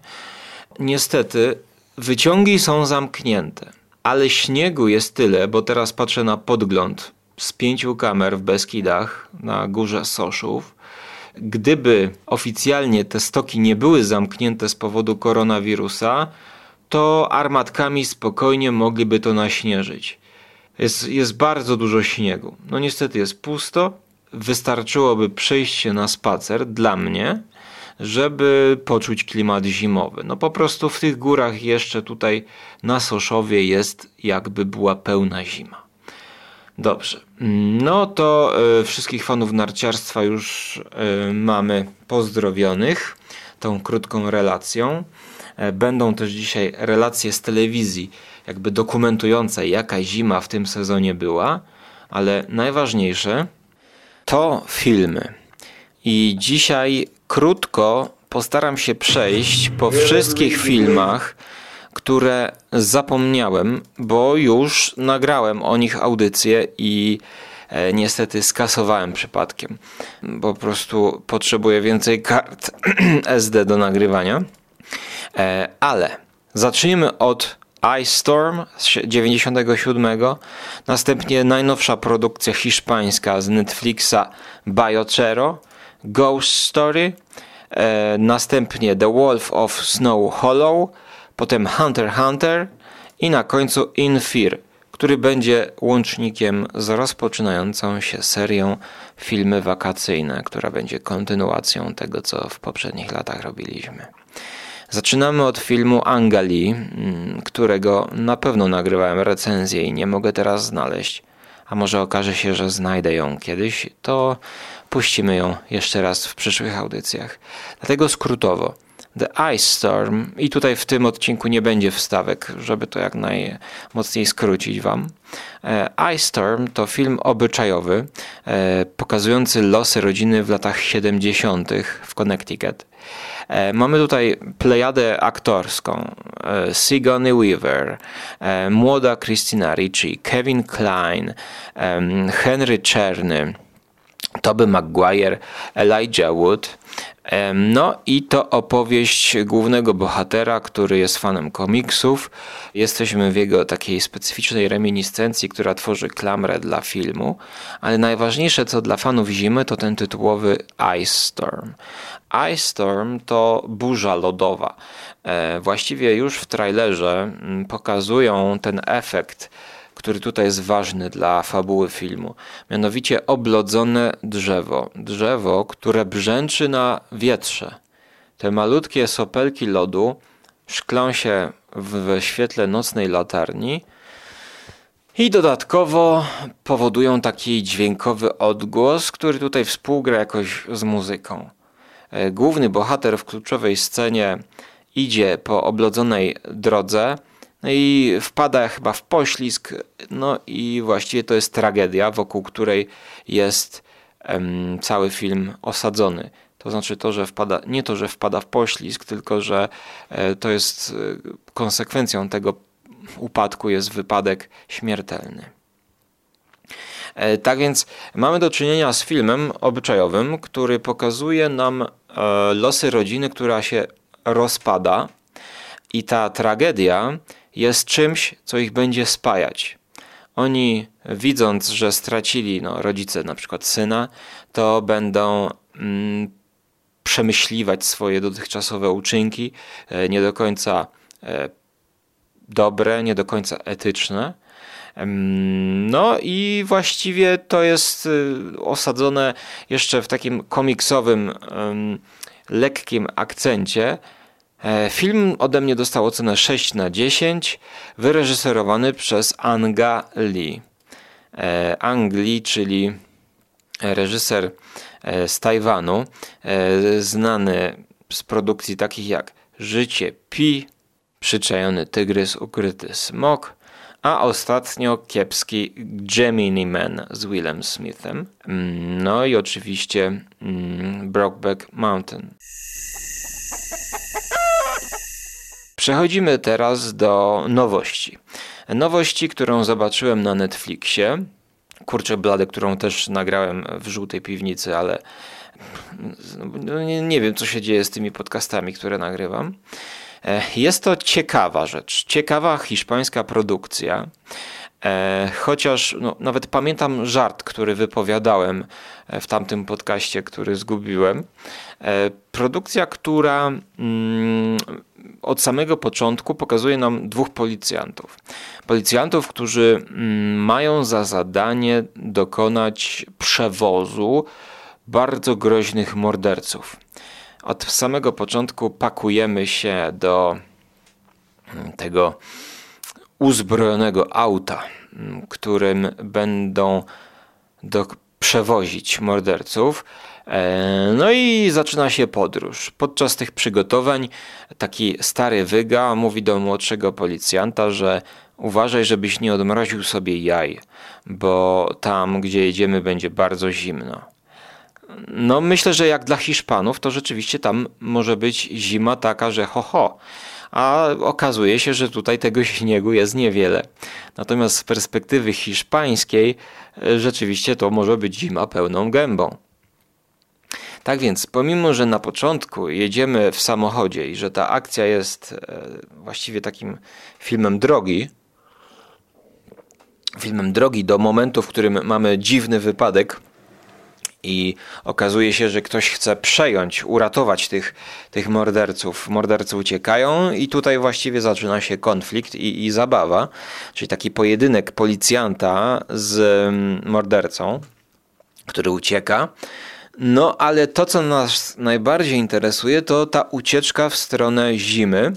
Niestety wyciągi są zamknięte, ale śniegu jest tyle, bo teraz patrzę na podgląd z pięciu kamer w Beskidach na górze Soszów. Gdyby oficjalnie te stoki nie były zamknięte z powodu koronawirusa, to armatkami spokojnie mogliby to naśnieżyć. Jest, jest bardzo dużo śniegu. No niestety jest pusto. Wystarczyłoby się na spacer dla mnie, żeby poczuć klimat zimowy. No po prostu w tych górach jeszcze tutaj na Soszowie jest jakby była pełna zima. Dobrze. No to e, wszystkich fanów narciarstwa już e, mamy pozdrowionych tą krótką relacją. E, Będą też dzisiaj relacje z telewizji, jakby dokumentujące, jaka zima w tym sezonie była, ale najważniejsze to filmy. I dzisiaj krótko postaram się przejść po wszystkich filmach które zapomniałem, bo już nagrałem o nich audycję i e, niestety skasowałem przypadkiem, po prostu potrzebuję więcej kart SD do nagrywania. E, Ale zacznijmy od Ice Storm z 97, następnie najnowsza produkcja hiszpańska z Netflixa Biocero, Ghost Story, e, następnie The Wolf of Snow Hollow, potem Hunter Hunter i na końcu In Fear, który będzie łącznikiem z rozpoczynającą się serią filmy wakacyjne, która będzie kontynuacją tego, co w poprzednich latach robiliśmy. Zaczynamy od filmu Angali, mm, którego na pewno nagrywałem recenzję i nie mogę teraz znaleźć. A może okaże się, że znajdę ją kiedyś, to puścimy ją jeszcze raz w przyszłych audycjach. Dlatego skrótowo. The Ice Storm, i tutaj w tym odcinku nie będzie wstawek, żeby to jak najmocniej skrócić Wam. E, Ice Storm to film obyczajowy, e, pokazujący losy rodziny w latach 70. w Connecticut. E, Mamy tutaj plejadę aktorską. Sigourney Weaver, młoda Christina Ricci, Kevin Klein, Henry Czerny, Toby Maguire, Elijah Wood. No i to opowieść głównego bohatera, który jest fanem komiksów. Jesteśmy w jego takiej specyficznej reminiscencji, która tworzy klamrę dla filmu. Ale najważniejsze co dla fanów zimy to ten tytułowy Ice Storm. Ice Storm to burza lodowa. E, Właściwie już w trailerze mm, pokazują ten efekt który tutaj jest ważny dla fabuły filmu. Mianowicie oblodzone drzewo. Drzewo, które brzęczy na wietrze. Te malutkie sopelki lodu szklą się w świetle nocnej latarni i dodatkowo powodują taki dźwiękowy odgłos, który tutaj współgra jakoś z muzyką. E, Główny bohater w kluczowej scenie idzie po oblodzonej drodze, no i wpada chyba w poślizg, no i właściwie to jest tragedia, wokół której jest em, cały film osadzony. To znaczy to, że wpada, nie to, że wpada w poślizg, tylko że e, to jest e, konsekwencją tego upadku jest wypadek śmiertelny. E, Tak więc mamy do czynienia z filmem obyczajowym, który pokazuje nam e, losy rodziny, która się rozpada, i ta tragedia jest czymś, co ich będzie spajać. Oni, widząc, że stracili no, rodzice, na przykład syna, to będą mm, przemyśliwać swoje dotychczasowe uczynki, e, nie do końca e, dobre, nie do końca etyczne. Em, No i właściwie to jest y, osadzone jeszcze w takim komiksowym, lekkim akcencie. E, Film ode mnie dostał ocenę 6 na 10, wyreżyserowany przez Anga Lee. E, Ang Lee, czyli reżyser e, z Tajwanu, znany z produkcji takich jak Życie Pi, Przyczajony Tygrys, Ukryty Smok, a ostatnio kiepski Gemini Man z Willem Smithem. Mm, No i oczywiście mm, Brokeback Mountain. Przechodzimy teraz do nowości. Nowości, którą zobaczyłem na Netflixie. Kurczę blade, którą też nagrałem w żółtej piwnicy, ale no, nie, nie wiem, co się dzieje z tymi podcastami, które nagrywam. E, Jest to ciekawa rzecz, ciekawa hiszpańska produkcja. E, Chociaż no, nawet pamiętam żart, który wypowiadałem e, w tamtym podcaście, który zgubiłem. Produkcja, która mm, od samego początku pokazuje nam dwóch policjantów. Policjantów, którzy mm, mają za zadanie dokonać przewozu bardzo groźnych morderców. Od samego początku pakujemy się do mm, tego uzbrojonego auta, m, którym będą do, przewozić morderców. E, No i zaczyna się podróż. Podczas tych przygotowań taki stary wyga mówi do młodszego policjanta, że uważaj, żebyś nie odmroził sobie jaj, bo tam, gdzie jedziemy, będzie bardzo zimno. No, myślę, że jak dla Hiszpanów, to rzeczywiście tam może być zima taka, że ho, ho. a okazuje się, że tutaj tego śniegu jest niewiele. Natomiast z perspektywy hiszpańskiej e, rzeczywiście to może być zima pełną gębą. Tak więc, pomimo, że na początku jedziemy w samochodzie i że ta akcja jest e, właściwie takim filmem drogi, filmem drogi do momentu, w którym mamy dziwny wypadek i okazuje się, że ktoś chce przejąć, uratować tych, tych morderców. Mordercy uciekają i tutaj właściwie zaczyna się konflikt i, i zabawa, czyli taki pojedynek policjanta z mm, mordercą, który ucieka. No, ale to, co nas najbardziej interesuje, to ta ucieczka w stronę zimy.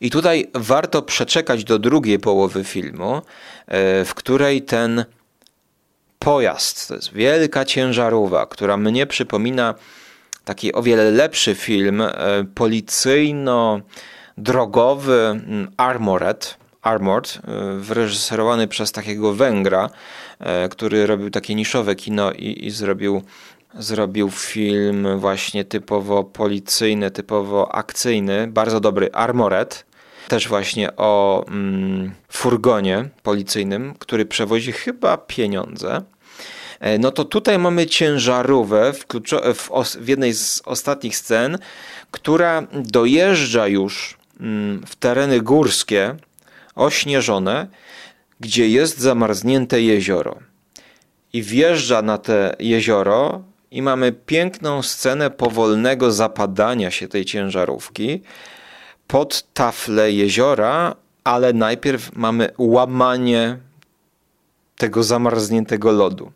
I tutaj warto przeczekać do drugiej połowy filmu, e, w której ten pojazd, to jest wielka ciężarówka, która mnie przypomina taki o wiele lepszy film e, policyjno-drogowy mm, Armored, Armored, e, wyreżyserowany przez takiego Węgra, który robił takie niszowe kino i, i zrobił, zrobił film właśnie typowo policyjny, typowo akcyjny, bardzo dobry Armored. Też właśnie o mm, furgonie policyjnym, który przewozi chyba pieniądze. E, No to tutaj mamy ciężarówkę w, kluczo- w, os- w jednej z ostatnich scen, która dojeżdża już mm, w tereny górskie, ośnieżone, gdzie jest zamarznięte jezioro. I wjeżdża na te jezioro i mamy piękną scenę powolnego zapadania się tej ciężarówki pod taflę jeziora, ale najpierw mamy łamanie tego zamarzniętego lodu.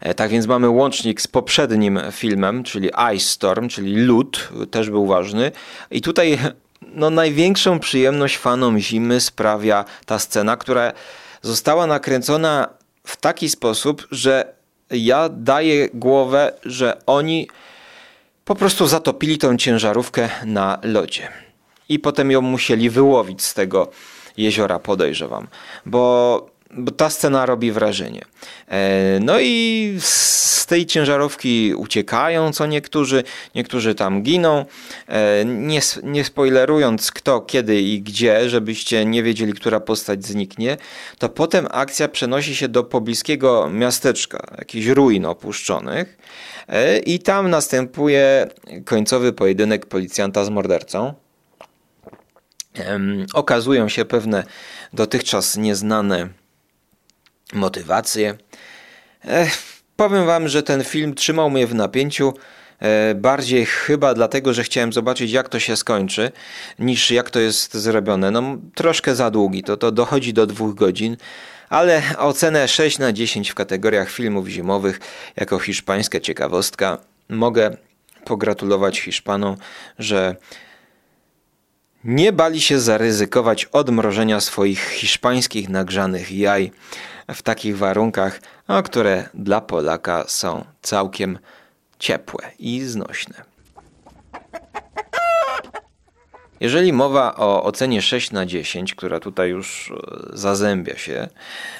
E, Tak więc mamy łącznik z poprzednim filmem, czyli Ice Storm, czyli lód, też był ważny. I tutaj no, największą przyjemność fanom zimy sprawia ta scena, która została nakręcona w taki sposób, że ja daję głowę, że oni po prostu zatopili tą ciężarówkę na lodzie. I potem ją musieli wyłowić z tego jeziora, podejrzewam. Bo, bo ta scena robi wrażenie. E, No i z tej ciężarówki uciekają co niektórzy, niektórzy tam giną. E, Nie, nie spoilerując kto, kiedy i gdzie, żebyście nie wiedzieli, która postać zniknie, to potem akcja przenosi się do pobliskiego miasteczka, jakichś ruin opuszczonych. E, I tam następuje końcowy pojedynek policjanta z mordercą. Okazują się pewne dotychczas nieznane motywacje. E, powiem wam, że ten film trzymał mnie w napięciu. e, Bardziej chyba dlatego, że chciałem zobaczyć, jak to się skończy, niż jak to jest zrobione. No, troszkę za długi, to, to dochodzi do dwóch godzin, ale ocenę 6 na 10 w kategoriach filmów zimowych jako hiszpańska ciekawostka. Mogę pogratulować Hiszpanom, że nie bali się zaryzykować odmrożenia swoich hiszpańskich nagrzanych jaj w takich warunkach, które dla Polaka są całkiem ciepłe i znośne. Jeżeli mowa o ocenie 6 na 10, która tutaj już e, zazębia się,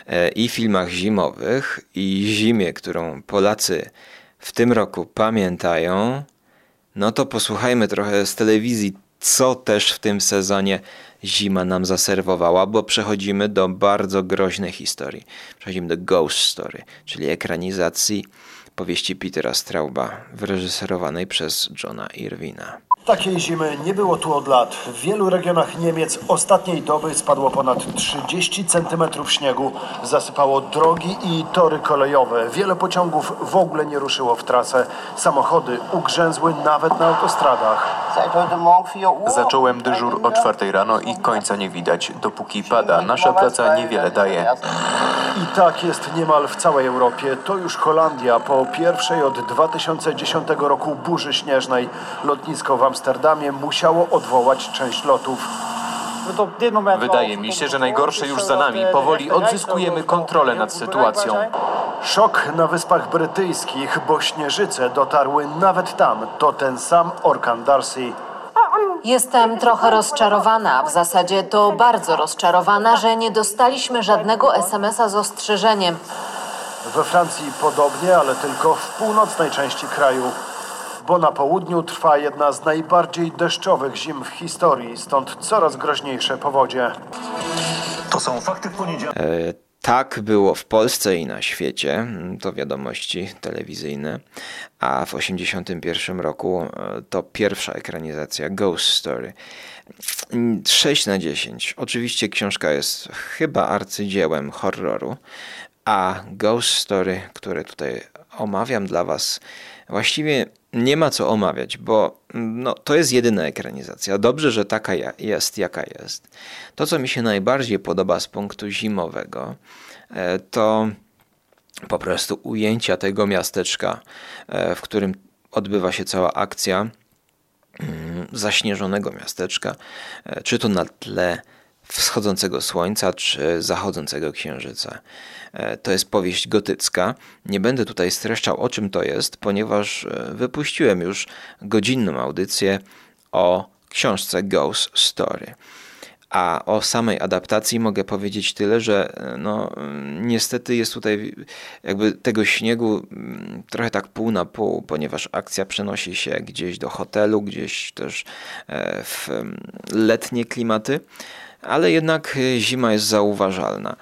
e, i filmach zimowych, i zimie, którą Polacy w tym roku pamiętają, no to posłuchajmy trochę z telewizji, co też w tym sezonie zima nam zaserwowała, bo przechodzimy do bardzo groźnej historii. Przechodzimy do Ghost Story, czyli ekranizacji powieści Petera Strauba, wyreżyserowanej przez Johna Irwina. Takiej zimy nie było tu od lat. W wielu regionach Niemiec ostatniej doby spadło ponad 30 cm śniegu, zasypało drogi i tory kolejowe. Wiele pociągów w ogóle nie ruszyło w trasę. Samochody ugrzęzły nawet na autostradach. Zacząłem dyżur o czwartej rano i końca nie widać. Dopóki pada, nasza praca niewiele daje. I tak jest niemal w całej Europie. To już Holandia po pierwszej od 2010 roku burzy śnieżnej. Lotnisko w Amsterdamie musiało odwołać część lotów. Wydaje mi się, że najgorsze już za nami. Powoli odzyskujemy kontrolę nad sytuacją. Szok na Wyspach Brytyjskich, bo śnieżyce dotarły nawet tam. To ten sam orkan Darcy. Jestem trochę rozczarowana, w zasadzie to bardzo rozczarowana, że nie dostaliśmy żadnego SMS-a z ostrzeżeniem. We Francji podobnie, ale tylko w północnej części kraju. Bo na południu trwa jedna z najbardziej deszczowych zim w historii, stąd coraz groźniejsze powodzie. To są fakty w poniedziałek. E, Tak było w Polsce i na świecie, mm, to wiadomości telewizyjne, a w 1981 roku e, to pierwsza ekranizacja Ghost Story. Mm, 6 na 10. Oczywiście książka jest chyba arcydziełem horroru, a Ghost Story, które tutaj omawiam dla Was, właściwie nie ma co omawiać, bo mm, no, to jest jedyna ekranizacja. Dobrze, że taka jest, jaka jest. To, co mi się najbardziej podoba z punktu zimowego, e, to po prostu ujęcia tego miasteczka, e, w którym odbywa się cała akcja mm, zaśnieżonego miasteczka, e, czy to na tle wschodzącego słońca, czy zachodzącego księżyca. E, To jest powieść gotycka. Nie będę tutaj streszczał, o czym to jest, ponieważ e, wypuściłem już godzinną audycję o książce Ghost Story. A o samej adaptacji mogę powiedzieć tyle, że e, no, mm, niestety jest tutaj jakby tego śniegu mm, trochę tak pół na pół, ponieważ akcja przenosi się gdzieś do hotelu, gdzieś też w mm, letnie klimaty, ale jednak zima jest zauważalna.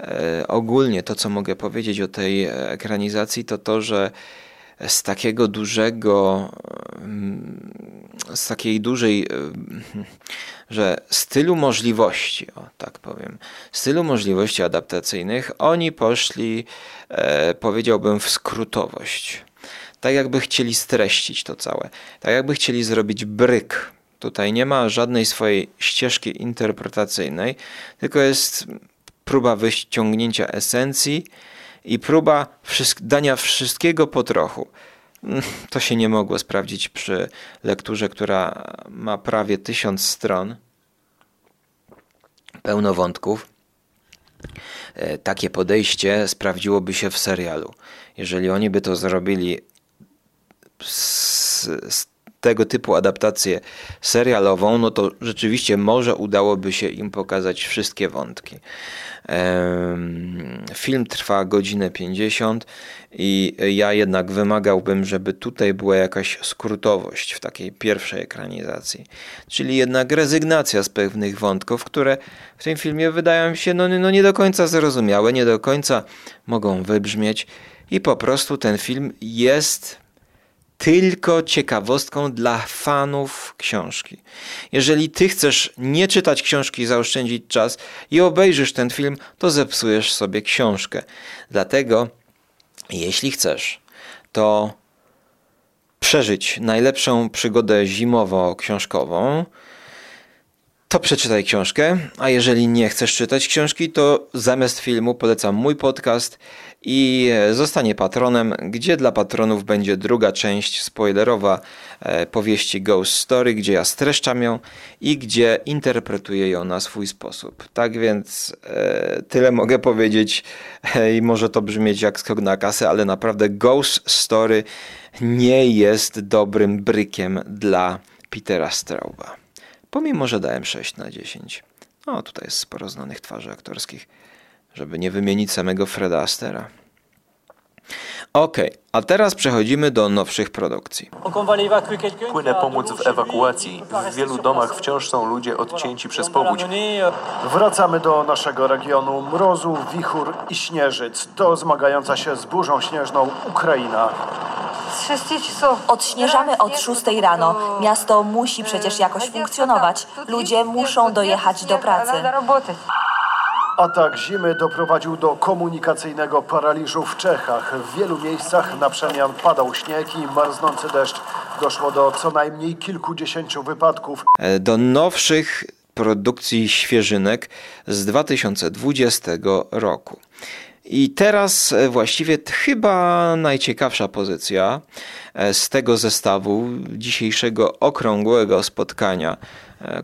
E, Ogólnie to, co mogę powiedzieć o tej e, ekranizacji, to to, że z takiego dużego, mm, z takiej dużej, mm, że z tylu możliwości, o tak powiem, z tylu możliwości adaptacyjnych, oni poszli, e, powiedziałbym, w skrótowość. Tak jakby chcieli streścić to całe, tak jakby chcieli zrobić bryk. Tutaj nie ma żadnej swojej ścieżki interpretacyjnej, tylko jest próba wyciągnięcia esencji i próba dania wszystkiego po trochu. To się nie mogło sprawdzić przy lekturze, która ma prawie tysiąc stron, pełno wątków. E, Takie podejście sprawdziłoby się w serialu. Jeżeli oni by to zrobili z, z tego typu adaptację serialową, no to rzeczywiście może udałoby się im pokazać wszystkie wątki. Film trwa godzinę 50 i ja jednak wymagałbym, żeby tutaj była jakaś skrótowość w takiej pierwszej ekranizacji. Czyli jednak rezygnacja z pewnych wątków, które w tym filmie wydają się no, no nie do końca zrozumiałe, nie do końca mogą wybrzmieć i po prostu ten film jest tylko ciekawostką dla fanów książki. Jeżeli ty chcesz nie czytać książki i zaoszczędzić czas i obejrzysz ten film, to zepsujesz sobie książkę. Dlatego, jeśli chcesz, to przeżyć najlepszą przygodę zimowo-książkową, to przeczytaj książkę, a jeżeli nie chcesz czytać książki, to zamiast filmu polecam mój podcast i zostanie patronem, gdzie dla patronów będzie druga część spoilerowa e, powieści Ghost Story, gdzie ja streszczam ją i gdzie interpretuję ją na swój sposób. Tak więc e, tyle mogę powiedzieć e, i może to brzmieć jak skok na kasę, ale naprawdę Ghost Story nie jest dobrym brykiem dla Petera Strauba. Pomimo, że dałem 6 na 10. O, tutaj jest sporo znanych twarzy aktorskich, żeby nie wymienić samego Freda Astera. Okej, a teraz przechodzimy do nowszych produkcji. Płynę pomóc w ewakuacji. W wielu domach wciąż są ludzie odcięci przez powódź. Wracamy do naszego regionu. Mrozu, wichur i śnieżyc. To zmagająca się z burzą śnieżną Ukraina. Odśnieżamy od 6 rano. Miasto musi przecież jakoś funkcjonować. Ludzie muszą dojechać do pracy. Atak zimy doprowadził do komunikacyjnego paraliżu w Czechach. W wielu miejscach na przemian padał śnieg i marznący deszcz. Doszło do co najmniej kilkudziesięciu wypadków. E, Do nowszych produkcji świeżynek z 2020 roku. I teraz e, właściwie chyba najciekawsza pozycja e, z tego zestawu dzisiejszego okrągłego spotkania,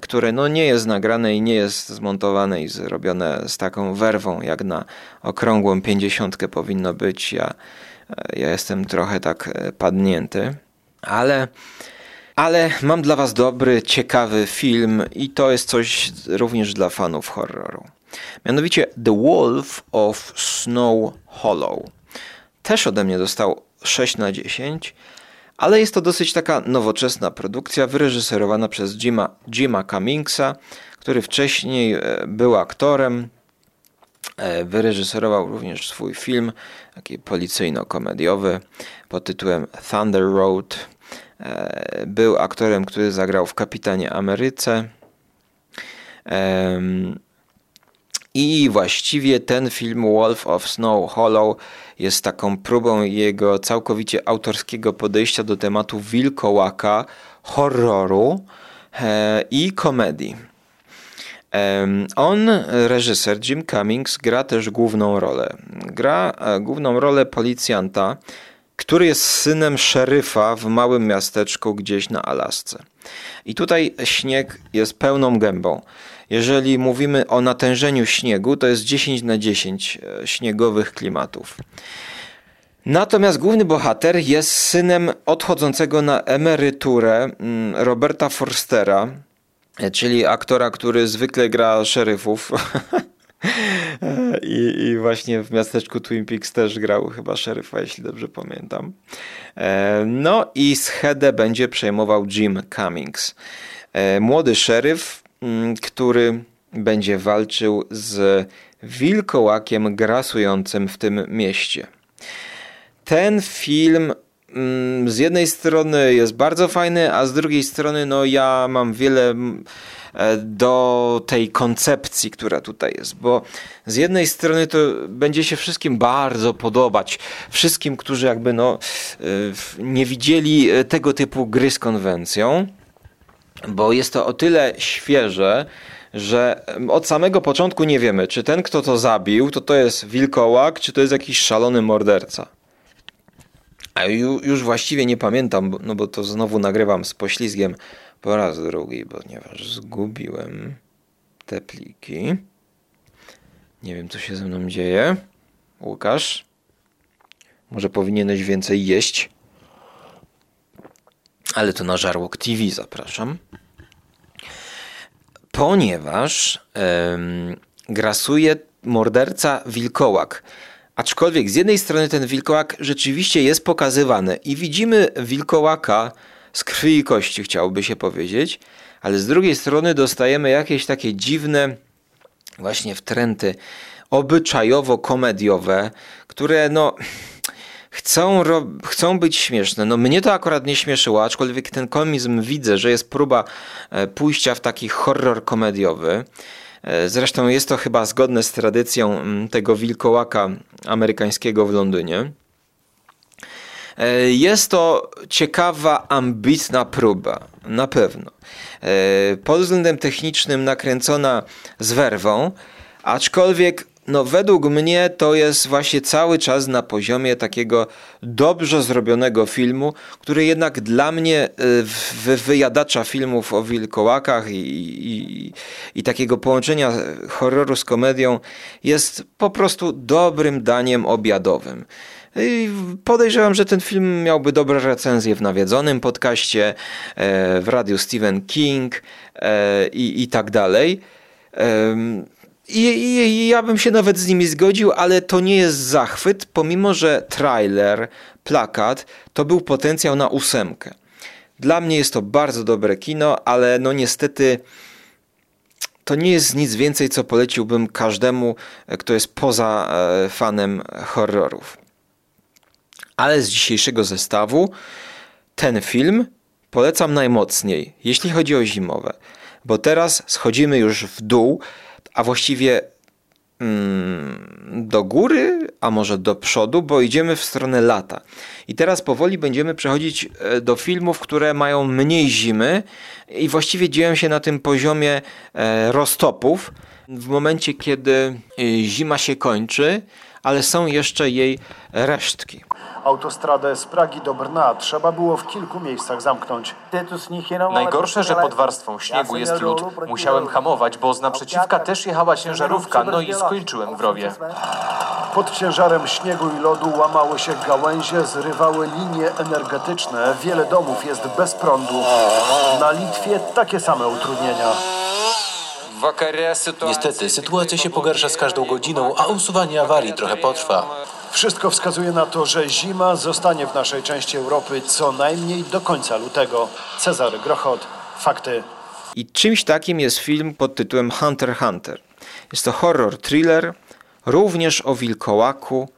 które no nie jest nagrane i nie jest zmontowane i zrobione z taką werwą, jak na okrągłą pięćdziesiątkę powinno być. Ja, e, ja jestem trochę tak e, padnięty, ale ale mam dla Was dobry, ciekawy film i to jest coś również dla fanów horroru. Mianowicie The Wolf of Snow Hollow. Też ode mnie dostał 6 na 10, ale jest to dosyć taka nowoczesna produkcja, wyreżyserowana przez Jima, Jima Cummingsa, który wcześniej e, był aktorem. E, Wyreżyserował również swój film, taki policyjno-komediowy pod tytułem Thunder Road. E, Był aktorem, który zagrał w Kapitanie Ameryce. I właściwie ten film Wolf of Snow Hollow jest taką próbą jego całkowicie autorskiego podejścia do tematu wilkołaka, horroru e, i komedii. Em, On, reżyser Jim Cummings, gra też główną rolę. Gra e, główną rolę policjanta, który jest synem szeryfa w małym miasteczku gdzieś na Alasce. I tutaj śnieg jest pełną gębą. Jeżeli mówimy o natężeniu śniegu, to jest 10 na 10 e, śniegowych klimatów. Natomiast główny bohater jest synem odchodzącego na emeryturę mm, Roberta Forstera, e, czyli aktora, który zwykle gra szeryfów. I, I właśnie w miasteczku Twin Peaks też grał chyba szeryfa, jeśli dobrze pamiętam. E, No i schedę będzie przejmował Jim Cummings. E, Młody szeryf, który będzie walczył z wilkołakiem grasującym w tym mieście. Ten film mm, z jednej strony jest bardzo fajny, a z drugiej strony no ja mam wiele mm, e, do tej koncepcji, która tutaj jest, bo z jednej strony to będzie się wszystkim bardzo podobać, wszystkim, którzy jakby no e, nie widzieli e, tego typu gry z konwencją, bo jest to o tyle świeże, że od samego początku nie wiemy, czy ten, kto to zabił, to to jest wilkołak, czy to jest jakiś szalony morderca. A ju, już właściwie nie pamiętam, no bo to znowu nagrywam z poślizgiem po raz drugi, ponieważ zgubiłem te pliki. Nie wiem, co się ze mną dzieje. Łukasz, może powinieneś więcej jeść. Ale to na Żarłok TV zapraszam. Ponieważ em, grasuje morderca wilkołak. Aczkolwiek z jednej strony ten wilkołak rzeczywiście jest pokazywany i widzimy wilkołaka z krwi i kości, chciałoby się powiedzieć, ale z drugiej strony dostajemy jakieś takie dziwne właśnie wtręty obyczajowo-komediowe, które no chcą, chcą być śmieszne. No mnie to akurat nie śmieszyło, aczkolwiek ten komizm widzę, że jest próba e, pójścia w taki horror komediowy. E, Zresztą jest to chyba zgodne z tradycją tego wilkołaka amerykańskiego w Londynie. E, Jest to ciekawa, ambitna próba, na pewno. Pod względem technicznym nakręcona z werwą, aczkolwiek no, według mnie to jest właśnie cały czas na poziomie takiego dobrze zrobionego filmu, który jednak dla mnie w wyjadacza filmów o wilkołakach i, i, i takiego połączenia horroru z komedią jest po prostu dobrym daniem obiadowym. I podejrzewam, że ten film miałby dobre recenzje w nawiedzonym podcaście, e, w radiu Stephen King e, i, i tak dalej. I, i, I ja bym się nawet z nimi zgodził, ale to nie jest zachwyt, pomimo że trailer, plakat to był potencjał na ósemkę. Dla mnie jest to bardzo dobre kino, ale no niestety to nie jest nic więcej, co poleciłbym każdemu, kto jest poza e, fanem horrorów. Ale z dzisiejszego zestawu ten film polecam najmocniej, jeśli chodzi o zimowe, bo teraz schodzimy już w dół, a właściwie mm, do góry, a może do przodu, bo idziemy w stronę lata. I teraz powoli będziemy przechodzić e, do filmów, które mają mniej zimy i właściwie dzieją się na tym poziomie e, roztopów. W momencie, kiedy e, zima się kończy, ale są jeszcze jej resztki. Autostradę z Pragi do Brna trzeba było w kilku miejscach zamknąć. Najgorsze, że pod warstwą śniegu jest lód. Musiałem hamować, bo z naprzeciwka też jechała ciężarówka, no i skończyłem w rowie. Pod ciężarem śniegu i lodu łamały się gałęzie, zrywały linie energetyczne. Wiele domów jest bez prądu. Na Litwie takie same utrudnienia. Niestety, sytuacja się pogarsza z każdą godziną, a usuwanie awarii trochę potrwa. Wszystko wskazuje na to, że zima zostanie w naszej części Europy co najmniej do końca lutego. Cezary Grochot, fakty. I czymś takim jest film pod tytułem Hunter x Hunter. Jest to horror thriller, również o wilkołaku,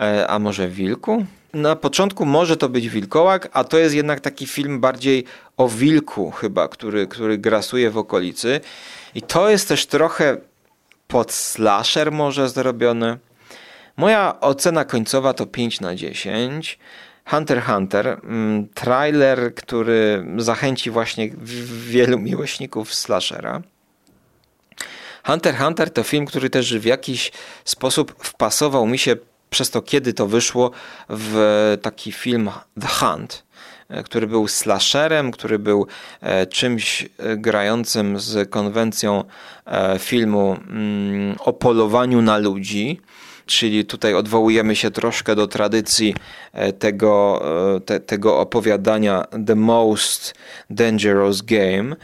e, a może wilku? Na początku może to być wilkołak, a to jest jednak taki film bardziej o wilku chyba, który, który grasuje w okolicy. I to jest też trochę pod slasher może zrobiony. Moja ocena końcowa to 5 na 10. Hunter Hunter, mm, trailer, który zachęci właśnie wielu miłośników slashera. Hunter Hunter to film, który też w jakiś sposób wpasował mi się przez to, kiedy to wyszło, w taki film The Hunt, który był slasherem, który był e, czymś e, grającym z konwencją e, filmu mm, o polowaniu na ludzi. Czyli tutaj odwołujemy się troszkę do tradycji e, tego, e, te, tego opowiadania The Most Dangerous Game.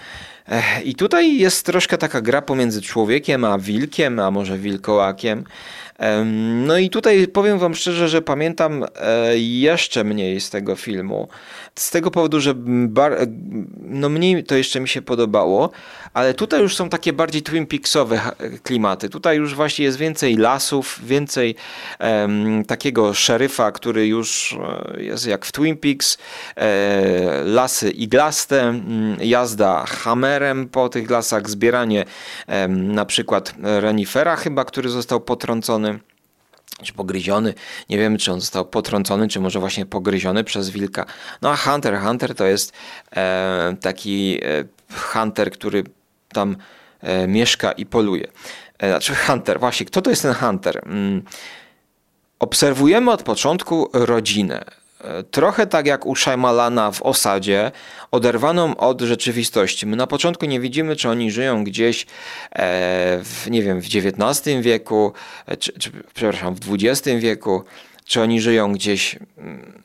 I tutaj jest troszkę taka gra pomiędzy człowiekiem a wilkiem, a może wilkołakiem. No i tutaj powiem wam szczerze, że pamiętam e, jeszcze mniej z tego filmu. Z tego powodu, że bar, no mniej to jeszcze mi się podobało, ale tutaj już są takie bardziej Twin Peaksowe klimaty. Tutaj już właśnie jest więcej lasów, więcej em, takiego szeryfa, który już e, jest jak w Twin Peaks. E, lasy iglaste, jazda hammerem po tych lasach, zbieranie em, na przykład renifera chyba, który został potrącony czy pogryziony. Nie wiemy, czy on został potrącony, czy może właśnie pogryziony przez wilka. No a Hunter Hunter to jest e, taki e, hunter, który tam e, mieszka i poluje. E, znaczy Hunter, właśnie, kto to jest ten Hunter? Mm, Obserwujemy od początku rodzinę. E, Trochę tak jak u Shyamalana w osadzie, oderwaną od rzeczywistości. My na początku nie widzimy, czy oni żyją gdzieś e, w, nie wiem, w XIX wieku, e, czy, czy, przepraszam, w XX wieku, czy oni żyją gdzieś mm,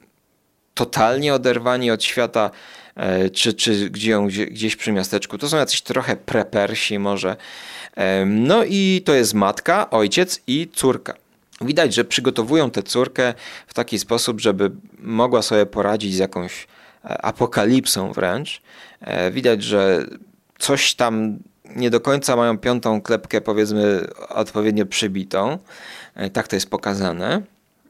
totalnie oderwani od świata, czy, czy gdzie, gdzie, gdzieś przy miasteczku. To są jacyś trochę prepersi może. No i to jest matka, ojciec i córka. Widać, że przygotowują tę córkę w taki sposób, żeby mogła sobie poradzić z jakąś e, apokalipsą wręcz. E, Widać, że coś tam nie do końca mają piątą klepkę, powiedzmy, odpowiednio przybitą. E, Tak to jest pokazane.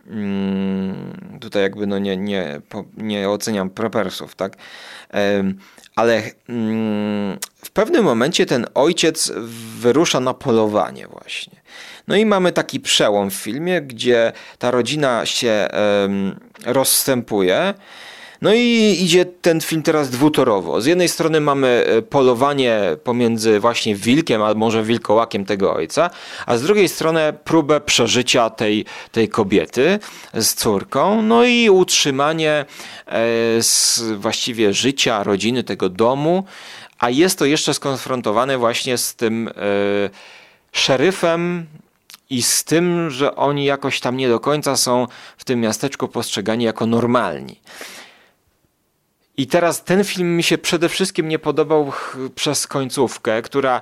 Mm, tutaj jakby no nie, nie, nie oceniam propersów, tak? Ale mm, w pewnym momencie ten ojciec wyrusza na polowanie właśnie. No i mamy taki przełom w filmie, gdzie ta rodzina się rozstępuje. No i idzie ten film teraz dwutorowo. Z jednej strony mamy e, polowanie pomiędzy właśnie wilkiem, albo może wilkołakiem tego ojca, a z drugiej strony próbę przeżycia tej, tej kobiety z córką, no i utrzymanie e, właściwie życia, rodziny, tego domu, a jest to jeszcze skonfrontowane właśnie z tym e, szeryfem i z tym, że oni jakoś tam nie do końca są w tym miasteczku postrzegani jako normalni. I teraz ten film mi się przede wszystkim nie podobał przez końcówkę, która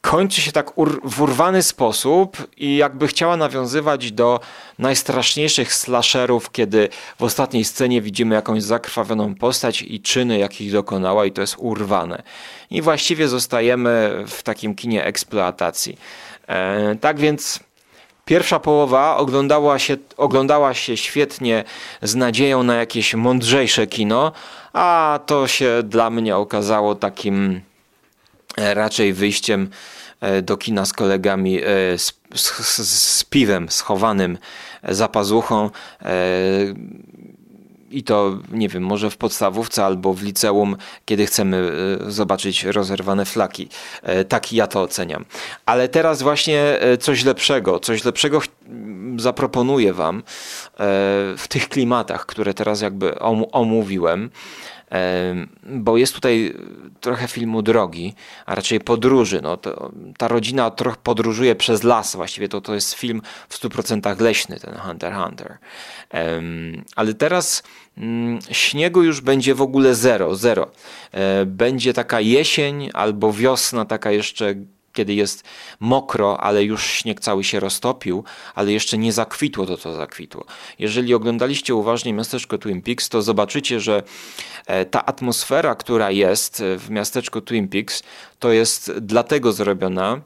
kończy się tak w urwany sposób i jakby chciała nawiązywać do najstraszniejszych slasherów, kiedy w ostatniej scenie widzimy jakąś zakrwawioną postać i czyny, jakich dokonała i to jest urwane. I właściwie zostajemy w takim kinie eksploatacji. E, tak więc Pierwsza połowa oglądała się, oglądała się świetnie z nadzieją na jakieś mądrzejsze kino, a to się dla mnie okazało takim e, raczej wyjściem e, do kina z kolegami z, z, z piwem schowanym za pazuchą. I to, nie wiem, może w podstawówce albo w liceum, kiedy chcemy e, zobaczyć rozerwane flaki. E, Tak ja to oceniam. Ale teraz właśnie e, coś lepszego, coś lepszego zaproponuję Wam w tych klimatach, które teraz jakby om- omówiłem. Bo jest tutaj trochę filmu drogi, a raczej podróży. No, to, ta rodzina trochę podróżuje przez las, właściwie to, to jest film w 100% leśny, ten Hunter Hunter. Ale teraz mm, śniegu już będzie w ogóle zero, zero. E, Będzie taka jesień albo wiosna, taka jeszcze kiedy jest mokro, ale już śnieg cały się roztopił, ale jeszcze nie zakwitło to, co zakwitło. Jeżeli oglądaliście uważnie miasteczko Twin Peaks, to zobaczycie, że e, ta atmosfera, która jest e, w miasteczku Twin Peaks, to jest dlatego zrobiona,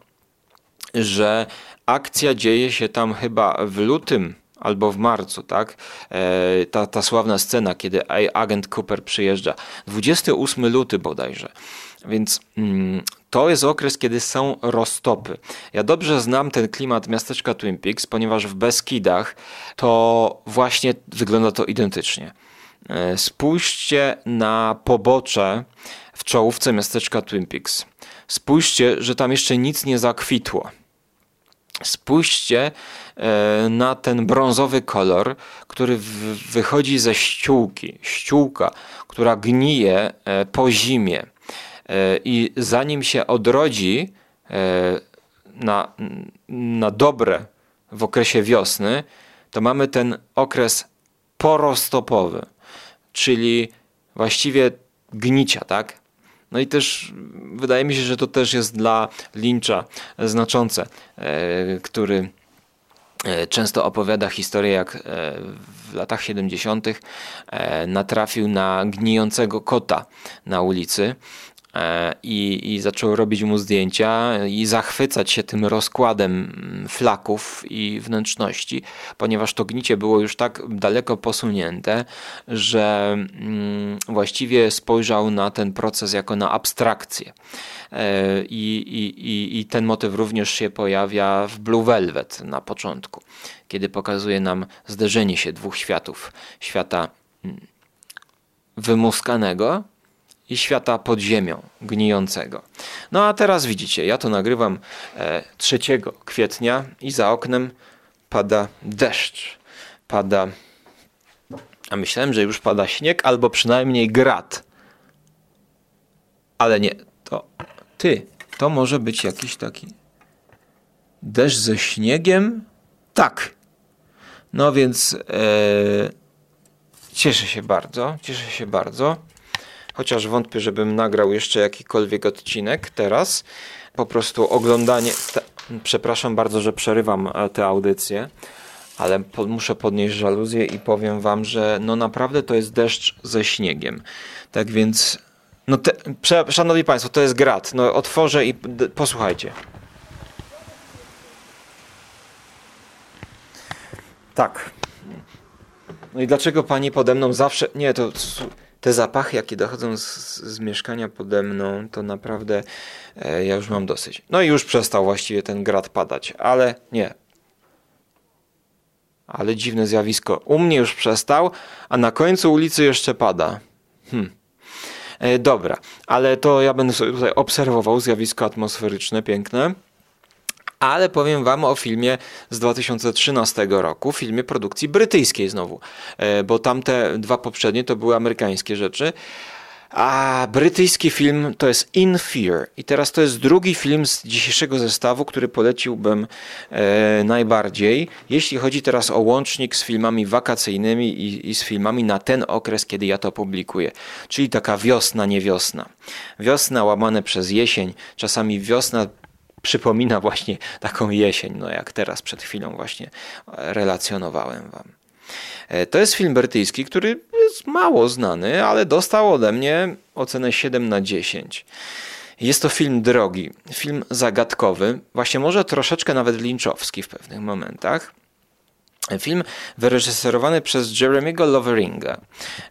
że akcja dzieje się tam chyba w lutym albo w marcu, tak? E, ta, ta sławna scena, kiedy agent Cooper przyjeżdża. 28 luty bodajże. Więc mm, to jest okres, kiedy są roztopy. Ja dobrze znam ten klimat miasteczka Twin Peaks, ponieważ w Beskidach to właśnie wygląda to identycznie. E, Spójrzcie na pobocze w czołówce miasteczka Twin Peaks. Spójrzcie, że tam jeszcze nic nie zakwitło. Spójrzcie e, na ten brązowy kolor, który wychodzi ze ściółki. Ściółka, która gnije e, po zimie. I zanim się odrodzi e, na, na dobre w okresie wiosny, to mamy ten okres poroztopowy, czyli właściwie gnicia, tak? No i też wydaje mi się, że to też jest dla Lyncha znaczące, e, który e, często opowiada historię, jak w latach 70. e, natrafił na gnijącego kota na ulicy. E, I, I zaczął robić mu zdjęcia i zachwycać się tym rozkładem mm, flaków i wnętrzności, ponieważ to gnicie było już tak daleko posunięte, że mm, właściwie spojrzał na ten proces jako na abstrakcję. E, I, i, i, ten motyw również się pojawia w Blue Velvet na początku, kiedy pokazuje nam zderzenie się dwóch światów: świata mm, wymuskanego i świata pod ziemią, gnijącego. No a teraz widzicie, ja to nagrywam e, 3 kwietnia i za oknem pada deszcz. Pada. A myślałem, że już pada śnieg albo przynajmniej grad. Ale nie, to ty, to może być jakiś taki deszcz ze śniegiem? Tak. No więc e, cieszę się bardzo, cieszę się bardzo. Chociaż wątpię, żebym nagrał jeszcze jakikolwiek odcinek teraz. Po prostu oglądanie. Te, przepraszam bardzo, że przerywam e, tę audycję, ale po, muszę podnieść żaluzję i powiem wam, że no naprawdę to jest deszcz ze śniegiem. Tak więc. No te, prze, szanowni Państwo, to jest grat. No otworzę i posłuchajcie. Tak. No i dlaczego pani pode mną zawsze. Nie, to te zapachy, jakie dochodzą z, z mieszkania pode mną, to naprawdę e, ja już mam dosyć. No i już przestał właściwie ten grad padać, ale nie. Ale dziwne zjawisko. U mnie już przestał, a na końcu ulicy jeszcze pada. Hm. E, dobra, ale to ja będę sobie tutaj obserwował zjawisko atmosferyczne, piękne. Ale powiem wam o filmie z 2013 roku, filmie produkcji brytyjskiej znowu, e, bo tamte dwa poprzednie to były amerykańskie rzeczy. A brytyjski film to jest In Fear. I teraz to jest drugi film z dzisiejszego zestawu, który poleciłbym e, najbardziej, jeśli chodzi teraz o łącznik z filmami wakacyjnymi i, i z filmami na ten okres, kiedy ja to publikuję. Czyli taka wiosna, nie wiosna. Wiosna łamane przez jesień, czasami wiosna przypomina właśnie taką jesień, no jak teraz przed chwilą właśnie relacjonowałem wam. E, To jest film brytyjski, który jest mało znany, ale dostał ode mnie ocenę 7 na 10. Jest to film drogi, film zagadkowy, właśnie może troszeczkę nawet linczowski w pewnych momentach. Film wyreżyserowany przez Jeremy'ego Loveringa.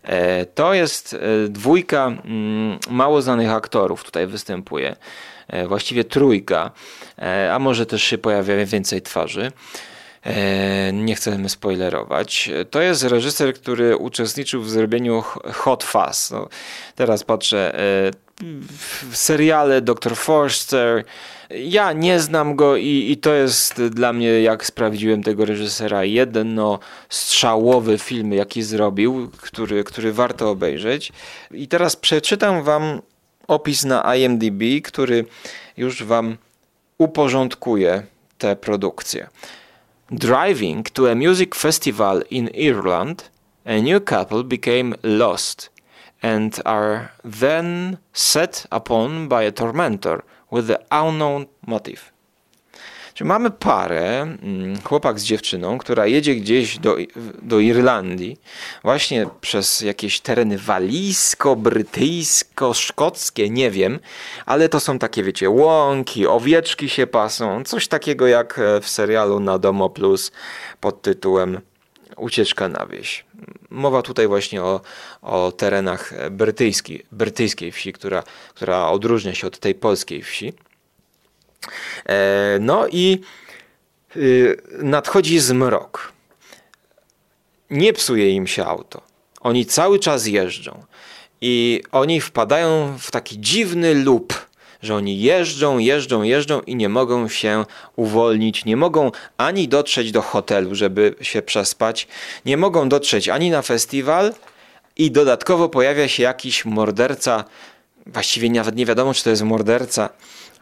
E, To jest e, dwójka mm, mało znanych aktorów tutaj występuje. E, Właściwie trójka, e, a może też się pojawia więcej twarzy. E, Nie chcemy spoilerować. To jest reżyser, który uczestniczył w zrobieniu Hot Fuzz. No, teraz patrzę. w seriale Dr. Forster. Ja nie znam go i, i to jest dla mnie, jak sprawdziłem tego reżysera, jedno strzałowy film, jaki zrobił, który, który warto obejrzeć. I teraz przeczytam wam opis na IMDb, który już wam uporządkuje tę produkcję. Driving to a music festival in Ireland, a new couple became lost and are then set upon by a tormentor with the unknown motive. Czyli mamy parę, mm, chłopak z dziewczyną, która jedzie gdzieś do, do Irlandii, właśnie przez jakieś tereny walijsko, brytyjsko, szkockie, nie wiem, ale to są takie, wiecie, łąki, owieczki się pasą, coś takiego jak e, w serialu na Domo Plus pod tytułem Ucieczka na wieś. Mowa tutaj właśnie o, o terenach brytyjskiej, brytyjskiej wsi, która, która odróżnia się od tej polskiej wsi. E, No i y, nadchodzi zmrok. Nie psuje im się auto. Oni cały czas jeżdżą. I oni wpadają w taki dziwny loop, że oni jeżdżą, jeżdżą, jeżdżą i nie mogą się uwolnić, nie mogą ani dotrzeć do hotelu, żeby się przespać, nie mogą dotrzeć ani na festiwal i dodatkowo pojawia się jakiś morderca, właściwie nawet nie wiadomo, czy to jest morderca,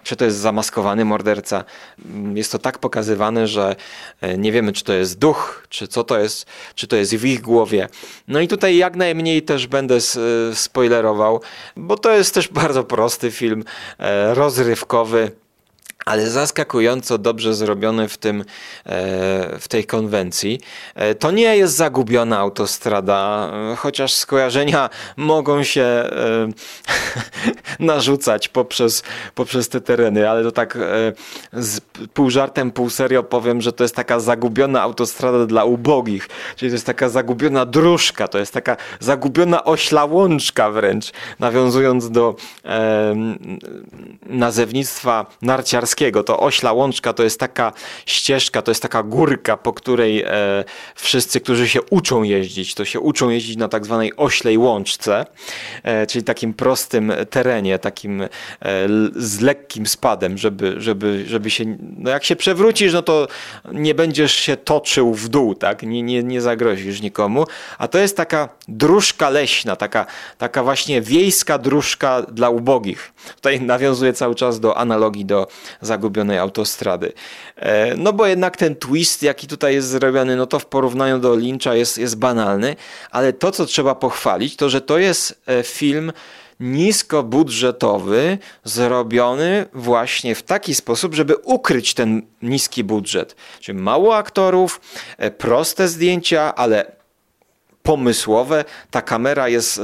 czy to jest zamaskowany morderca. Mm, Jest to tak pokazywane, że e, nie wiemy, czy to jest duch, czy co to jest, czy to jest w ich głowie. No i tutaj jak najmniej też będę e, spoilerował, bo to jest też bardzo prosty film, e, rozrywkowy. Ale zaskakująco dobrze zrobiony w, tym, e, w tej konwencji. E, To nie jest zagubiona autostrada, e, chociaż skojarzenia mogą się narzucać poprzez, poprzez te tereny, ale to tak z pół żartem, pół serio powiem, że to jest taka zagubiona autostrada dla ubogich, czyli to jest taka zagubiona dróżka, to jest taka zagubiona ośla łączka wręcz, nawiązując do nazewnictwa narciarskiego. To ośla łączka to jest taka ścieżka, to jest taka górka, po której e, wszyscy, którzy się uczą jeździć, to się uczą jeździć na tak zwanej oślej łączce, e, czyli takim prostym terenie, takim e, z lekkim spadem, żeby, żeby, żeby się, no jak się przewrócisz, no to nie będziesz się toczył w dół, tak? Nie, nie, nie zagrozisz nikomu. A to jest taka dróżka leśna, taka, taka właśnie wiejska dróżka dla ubogich. Tutaj nawiązuje cały czas do analogii do zagubionej autostrady. E, No bo jednak ten twist, jaki tutaj jest zrobiony, no to w porównaniu do Lyncha jest, jest banalny, ale to, co trzeba pochwalić, to że to jest e, film niskobudżetowy, zrobiony właśnie w taki sposób, żeby ukryć ten niski budżet. Czyli mało aktorów, e, proste zdjęcia, ale pomysłowe. Ta kamera jest e,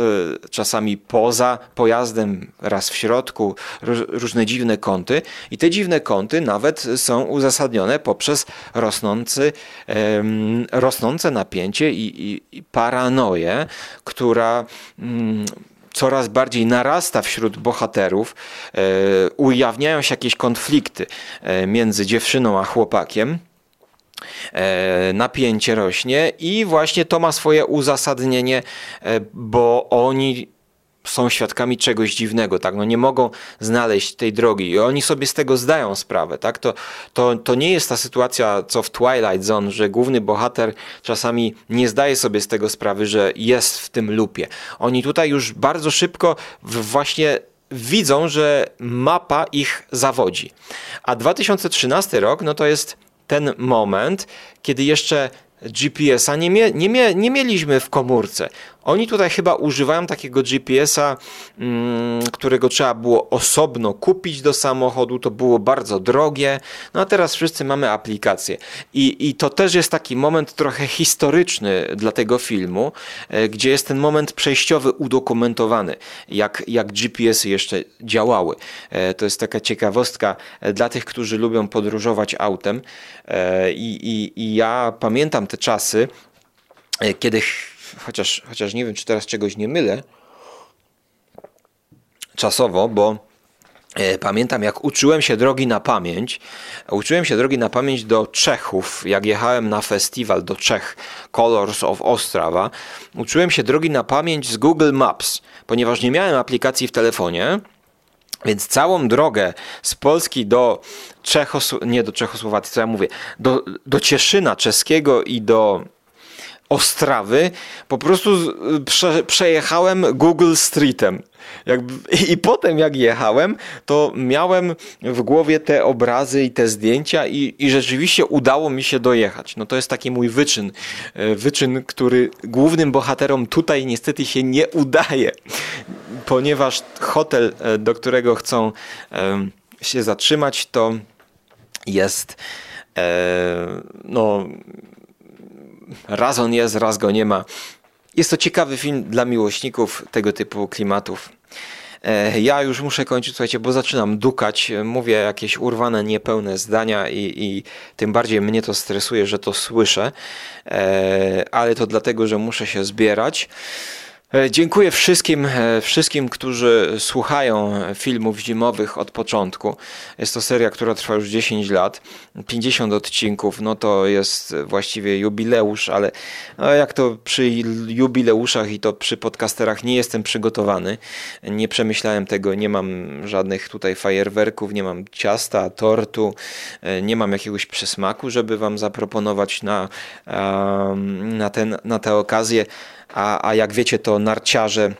czasami poza pojazdem, raz w środku, róż- różne dziwne kąty i te dziwne kąty nawet są uzasadnione poprzez rosnący, rosnące napięcie i, i, i paranoję, która mm, coraz bardziej narasta wśród bohaterów. E, ujawniają się jakieś konflikty e, między dziewczyną a chłopakiem napięcie rośnie i właśnie to ma swoje uzasadnienie, e, bo oni są świadkami czegoś dziwnego, tak? No nie mogą znaleźć tej drogi i oni sobie z tego zdają sprawę, tak? To, to, to nie jest ta sytuacja, co w Twilight Zone, że główny bohater czasami nie zdaje sobie z tego sprawy, że jest w tym lupie. Oni tutaj już bardzo szybko właśnie widzą, że mapa ich zawodzi. A 2013 rok, no to jest ten moment, kiedy jeszcze GPS-a nie, nie, nie mieliśmy w komórce. Oni tutaj chyba używają takiego GPS-a, mm, którego trzeba było osobno kupić do samochodu, to było bardzo drogie, no a teraz wszyscy mamy aplikację. I, I to też jest taki moment trochę historyczny dla tego filmu, e, gdzie jest ten moment przejściowy udokumentowany, jak, jak GPS-y jeszcze działały. E, To jest taka ciekawostka e, dla tych, którzy lubią podróżować autem. I, i, i ja pamiętam te czasy, kiedy, chociaż, chociaż nie wiem, czy teraz czegoś nie mylę, czasowo, bo e, pamiętam jak uczyłem się drogi na pamięć. Uczyłem się drogi na pamięć do Czechów, jak jechałem na festiwal do Czech, Colors of Ostrava. Uczyłem się drogi na pamięć z Google Maps, ponieważ nie miałem aplikacji w telefonie. Więc całą drogę z Polski do Czechosł- nie do Czechosłowacji, co ja mówię, do, do Cieszyna czeskiego i do Ostrawy po prostu prze, przejechałem Google Streetem. Jakby, I potem jak jechałem, to miałem w głowie te obrazy i te zdjęcia i, i rzeczywiście udało mi się dojechać. No to jest taki mój wyczyn. e, Wyczyn, który głównym bohaterom tutaj niestety się nie udaje, ponieważ hotel, e, do którego chcą em, się zatrzymać, to jest e, no raz on jest, raz go nie ma. Jest to ciekawy film dla miłośników tego typu klimatów. E, Ja już muszę kończyć, słuchajcie, bo zaczynam dukać, mówię jakieś urwane, niepełne zdania i, i tym bardziej mnie to stresuje, że to słyszę, E, ale to dlatego, że muszę się zbierać. E, Dziękuję wszystkim, e, wszystkim, którzy słuchają filmów zimowych od początku. Jest to seria, która trwa już 10 lat, 50 odcinków, no to jest właściwie jubileusz, ale no jak to przy jubileuszach i to przy podcasterach nie jestem przygotowany. Nie przemyślałem tego, nie mam żadnych tutaj fajerwerków, nie mam ciasta, tortu, e, nie mam jakiegoś przysmaku, żeby wam zaproponować na, na, ten, na tę okazję. A, a jak wiecie, to narciarze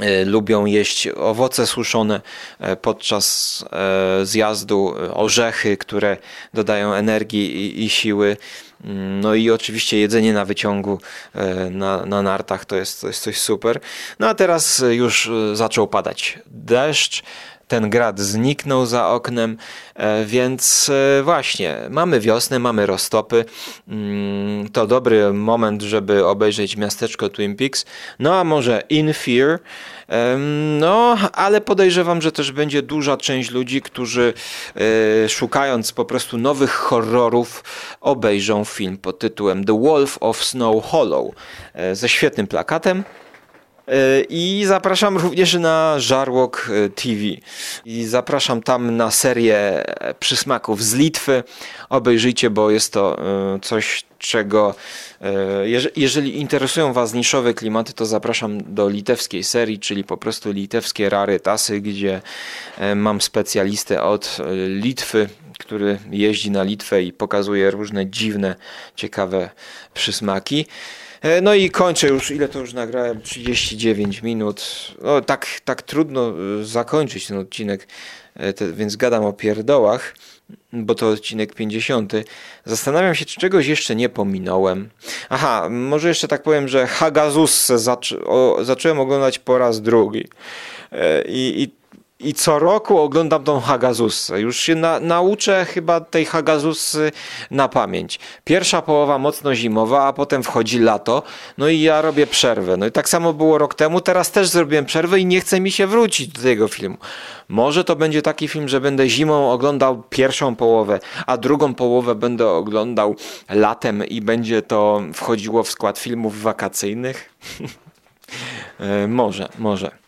e, lubią jeść owoce suszone e, podczas e, zjazdu, orzechy, które dodają energii i, siły. Mm, No i oczywiście jedzenie na wyciągu na, na nartach to jest, to jest coś super. No a teraz już zaczął padać deszcz. Ten grad zniknął za oknem, e, więc e, właśnie mamy wiosnę, mamy roztopy. Mm, To dobry moment, żeby obejrzeć miasteczko Twin Peaks. No a może In Fear. No, ale podejrzewam, że też będzie duża część ludzi, którzy e, szukając po prostu nowych horrorów, obejrzą film pod tytułem The Wolf of Snow Hollow ze świetnym plakatem. E, I zapraszam również na Żarłok e, TV. I zapraszam tam na serię przysmaków z Litwy. Obejrzyjcie, bo jest to e, coś, czego. jeże- Jeżeli interesują Was niszowe klimaty, to zapraszam do litewskiej serii, czyli po prostu litewskie rarytasy, gdzie e, mam specjalistę od Litwy, który jeździ na Litwę i pokazuje różne dziwne, ciekawe przysmaki. E, No i kończę już, ile to już nagrałem? 39 minut. No, tak, tak trudno e, zakończyć ten odcinek, e, więc gadam o pierdołach, bo to odcinek 50. Zastanawiam się, czy czegoś jeszcze nie pominąłem. Aha, może jeszcze tak powiem, że Hagazussę zac- zacząłem oglądać po raz drugi. I, i i co roku oglądam tą Hagazussę. Już się na, nauczę chyba tej Hagazussy na pamięć. Pierwsza połowa mocno zimowa, a potem wchodzi lato. No i ja robię przerwę. No i tak samo było rok temu. Teraz też zrobiłem przerwę i nie chce mi się wrócić do tego filmu. Może to będzie taki film, że będę zimą oglądał pierwszą połowę, a drugą połowę będę oglądał latem i będzie to wchodziło w skład filmów wakacyjnych. E, może, może.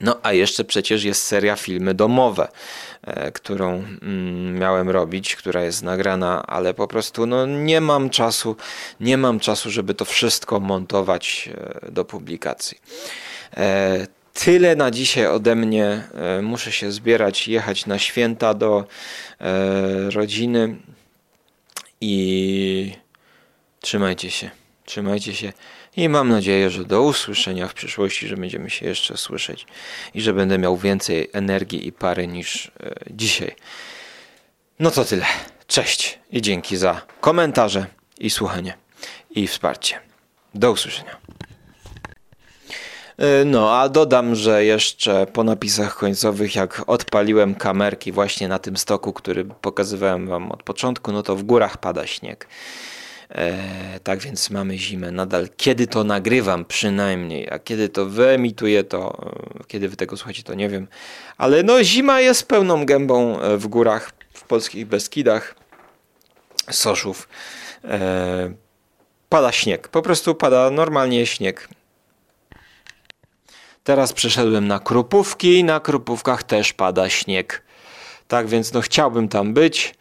No a jeszcze przecież jest seria filmy domowe, e, którą mm, miałem robić, która jest nagrana, ale po prostu no, nie mam czasu, nie mam czasu, żeby to wszystko montować e, do publikacji. E, Tyle na dzisiaj ode mnie. Muszę się zbierać, jechać na święta do rodziny i trzymajcie się, trzymajcie się i mam nadzieję, że do usłyszenia w przyszłości, że będziemy się jeszcze słyszeć i że będę miał więcej energii i pary niż e, dzisiaj. No to tyle. Cześć i dzięki za komentarze i słuchanie i wsparcie. Do usłyszenia. E, No, a dodam, że jeszcze po napisach końcowych, jak odpaliłem kamerki właśnie na tym stoku, który pokazywałem wam od początku, no to w górach pada śnieg. E, tak więc mamy zimę nadal. Kiedy to nagrywam przynajmniej, a kiedy to wyemituję, to e, kiedy wy tego słuchacie, to nie wiem. Ale no zima jest pełną gębą e, w górach, w polskich Beskidach, Soszów. E, pada śnieg, po prostu pada normalnie śnieg. Teraz przeszedłem na Krupówki, na Krupówkach też pada śnieg. Tak więc no chciałbym tam być.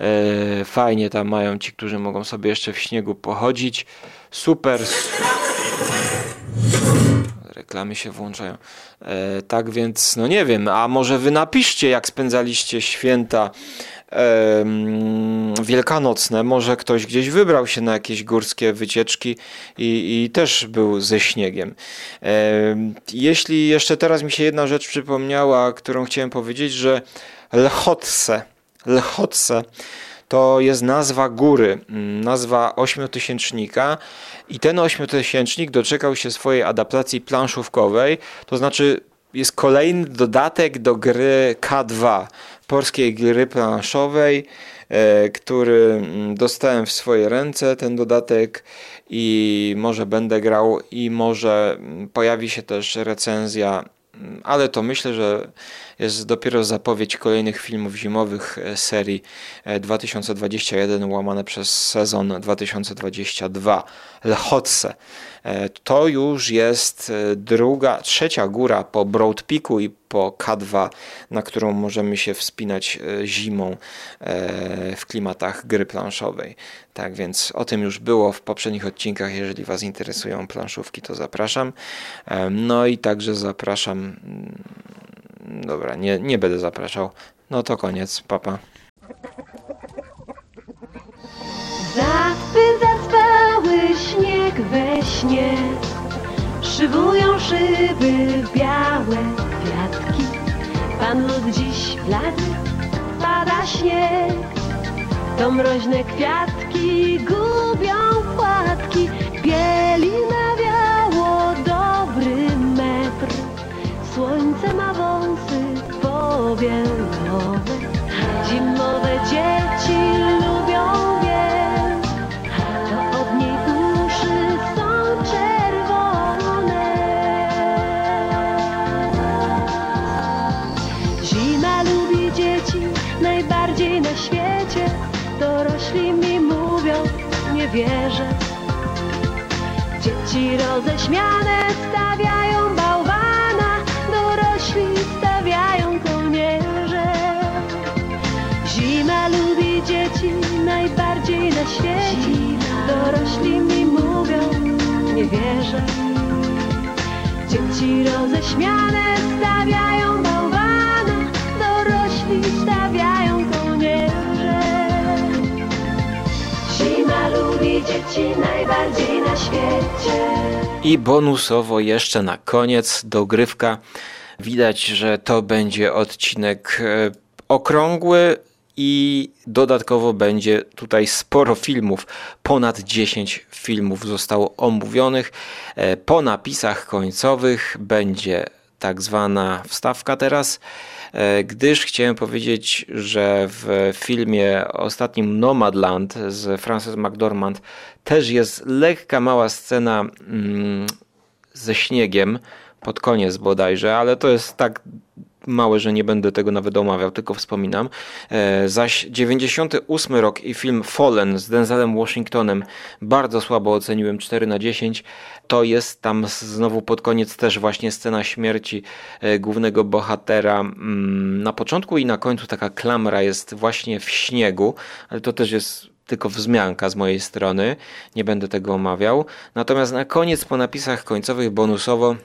E, fajnie tam mają ci, którzy mogą sobie jeszcze w śniegu pochodzić. Super. reklamy się włączają. E, tak więc, no nie wiem, a może wy napiszcie, jak spędzaliście święta wielkanocne. Może ktoś gdzieś wybrał się na jakieś górskie wycieczki i, i też był ze śniegiem. Em, jeśli jeszcze teraz mi się jedna rzecz przypomniała, którą chciałem powiedzieć, że Lhotse, Lhotse to jest nazwa góry, mm, nazwa ośmiotysięcznika. I ten ośmiotysięcznik doczekał się swojej adaptacji planszówkowej, to znaczy jest kolejny dodatek do gry K2, polskiej gry planszowej, e, który mm, dostałem w swoje ręce, ten dodatek. I może będę grał i może mm, pojawi się też recenzja. Ale to myślę, że jest dopiero zapowiedź kolejnych filmów zimowych e, serii e, 2021 łamane przez sezon 2022 Lhotse. E, To już jest e, druga, trzecia góra po Broad Peaku i po K2, na którą możemy się wspinać e, zimą e, w klimatach gry planszowej. Tak więc o tym już było w poprzednich odcinkach. Jeżeli Was interesują planszówki, to zapraszam. E, No i także zapraszam. Dobra, nie, nie będę zapraszał. No to koniec. Papa. Zaspy zaspały śnieg we śnie Szybują szyby białe kwiatki Pan lud dziś las pada śnieg To mroźne kwiatki gubią płatki powielowe Zimowe dzieci lubią biel To od niej uszy są czerwone. Zima lubi dzieci najbardziej na świecie. Dorośli mi mówią, nie wierzę. Dzieci roześmiane stawiają świecie Dorośli mi mówią, nie wierzę. Dzieci roześmiane stawiają bałwana Dorośli stawiają kołnierze. Zima lubi dzieci najbardziej na świecie. I bonusowo jeszcze na koniec dogrywka. Widać, że to będzie odcinek e, okrągły i dodatkowo będzie tutaj sporo filmów. Ponad 10 filmów zostało omówionych. E, Po napisach końcowych będzie tak zwana wstawka teraz, e, gdyż chciałem powiedzieć, że w filmie ostatnim Nomadland z Frances McDormand też jest lekka mała scena mm, ze śniegiem pod koniec bodajże, ale to jest tak małe, że nie będę tego nawet omawiał, tylko wspominam. E, zaś 98 rok i film Fallen z Denzelem Washingtonem bardzo słabo oceniłem 4 na 10. To jest tam znowu pod koniec też właśnie scena śmierci e, głównego bohatera. Mm, Na początku i na końcu taka klamra jest właśnie w śniegu, ale to też jest tylko wzmianka z mojej strony, nie będę tego omawiał. Natomiast na koniec po napisach końcowych bonusowo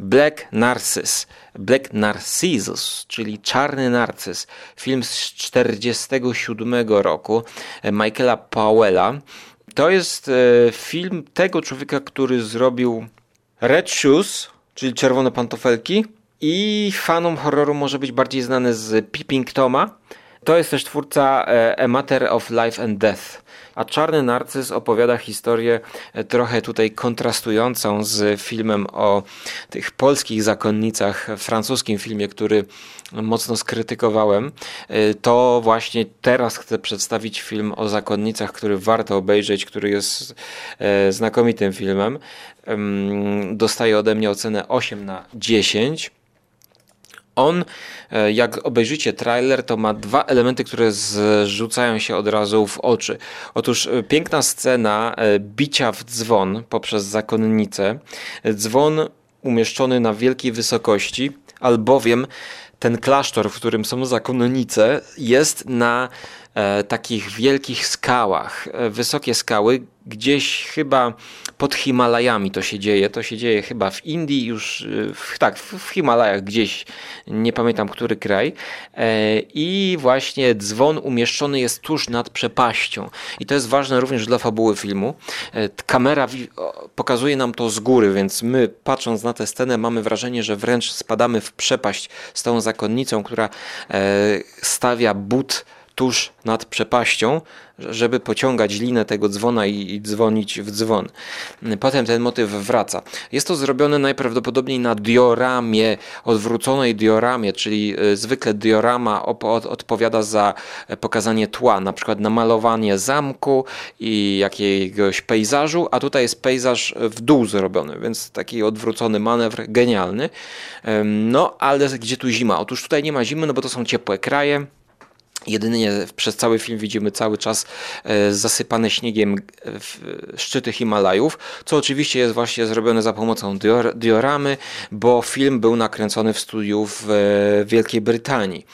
Black Narcissus, Black Narcissus, czyli Czarny Narcyz, film z 1947 roku Michaela Powella. To jest e, film tego człowieka, który zrobił Red Shoes, czyli Czerwone Pantofelki i fanom horroru może być bardziej znany z Peeping Toma. To jest też twórca e, A Matter of Life and Death. A Czarny Narcyz opowiada historię e, trochę tutaj kontrastującą z filmem o tych polskich zakonnicach, francuskim filmie, który mocno skrytykowałem. E, To właśnie teraz chcę przedstawić film o zakonnicach, który warto obejrzeć, który jest e, znakomitym filmem. Em, Dostaje ode mnie ocenę 8 na 10. On, e, jak obejrzycie trailer, to ma dwa elementy, które zrzucają się od razu w oczy. Otóż e, piękna scena e, bicia w dzwon poprzez zakonnicę. Dzwon umieszczony na wielkiej wysokości, albowiem ten klasztor, w którym są zakonnice, jest na takich wielkich skałach. E, wysokie skały, gdzieś chyba pod Himalajami to się dzieje. To się dzieje chyba w Indii, już e, w, tak, w, Himalajach gdzieś, nie pamiętam który kraj. E, I właśnie dzwon umieszczony jest tuż nad przepaścią. I to jest ważne również dla fabuły filmu. E, Kamera pokazuje nam to z góry, więc my patrząc na tę scenę mamy wrażenie, że wręcz spadamy w przepaść z tą zakonnicą, która e, stawia but tuż nad przepaścią, żeby pociągać linę tego dzwona i, dzwonić w dzwon. Potem ten motyw wraca. Jest to zrobione najprawdopodobniej na dioramie, odwróconej dioramie, czyli y, zwykle diorama op- od, odpowiada za e, pokazanie tła, na przykład na malowanie zamku i jakiegoś pejzażu, a tutaj jest pejzaż w dół zrobiony, więc taki odwrócony manewr genialny. No, ale gdzie tu zima? Otóż tutaj nie ma zimy, no bo to są ciepłe kraje. Jedynie przez cały film widzimy cały czas e, zasypane śniegiem e, szczyty Himalajów, co oczywiście jest właśnie zrobione za pomocą dior dioramy, bo film był nakręcony w studiu w e, Wielkiej Brytanii.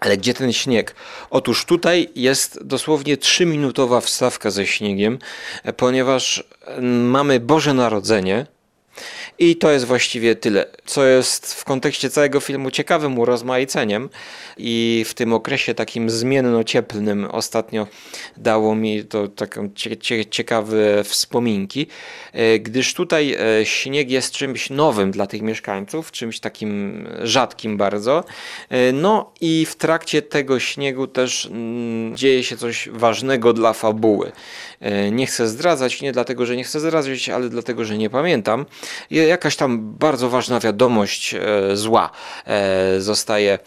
Ale gdzie ten śnieg? Otóż tutaj jest dosłownie 3-minutowa wstawka ze śniegiem, ponieważ mamy Boże Narodzenie. I to jest właściwie tyle, co jest w kontekście całego filmu ciekawym urozmaiceniem i w tym okresie takim zmienno-cieplnym ostatnio dało mi to taką cie, cie, ciekawe wspominki, e, gdyż tutaj e, śnieg jest czymś nowym dla tych mieszkańców, czymś takim rzadkim bardzo. E, No i w trakcie tego śniegu też mm, dzieje się coś ważnego dla fabuły. Nie chcę zdradzać, nie dlatego, że nie chcę zdradzać, ale dlatego, że nie pamiętam. Jakaś tam bardzo ważna wiadomość e, zła e, zostaje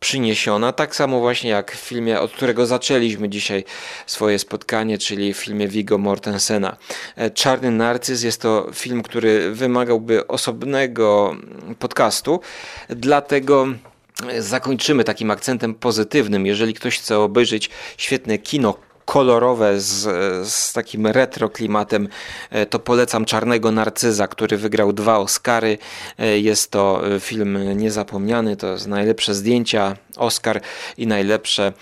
przyniesiona. Tak samo właśnie jak w filmie, od którego zaczęliśmy dzisiaj swoje spotkanie, czyli w filmie Viggo Mortensena. E, Czarny Narcyz jest to film, który wymagałby osobnego podcastu, dlatego zakończymy takim akcentem pozytywnym. Jeżeli ktoś chce obejrzeć świetne kino kolorowe z, z takim retro klimatem, e, to polecam Czarnego Narcyza, który wygrał dwa Oscary. E, Jest to e, film niezapomniany, to jest najlepsze zdjęcia Oscar i najlepsze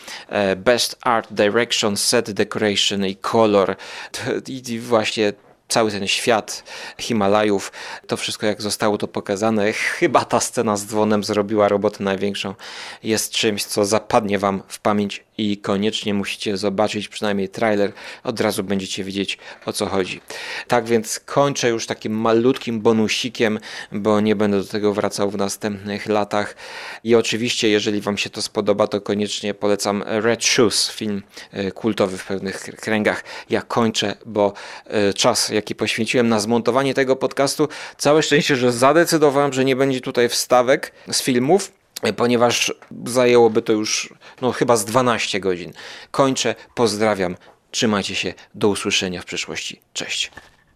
Best Art Direction, Set Decoration i Color. I właśnie cały ten świat Himalajów, to wszystko jak zostało to pokazane, chyba ta scena z dzwonem zrobiła robotę największą. Jest czymś, co zapadnie wam w pamięć i koniecznie musicie zobaczyć przynajmniej trailer, od razu będziecie wiedzieć o co chodzi. Tak więc kończę już takim malutkim bonusikiem, bo nie będę do tego wracał w następnych latach. I oczywiście, jeżeli wam się to spodoba, to koniecznie polecam Red Shoes, film e, kultowy w pewnych kręgach. Ja kończę, bo e, czas, jaki poświęciłem na zmontowanie tego podcastu, całe szczęście, że zadecydowałem, że nie będzie tutaj wstawek z filmów ponieważ zajęłoby to już no, chyba z 12 godzin. Kończę, pozdrawiam, trzymajcie się, do usłyszenia w przyszłości. Cześć.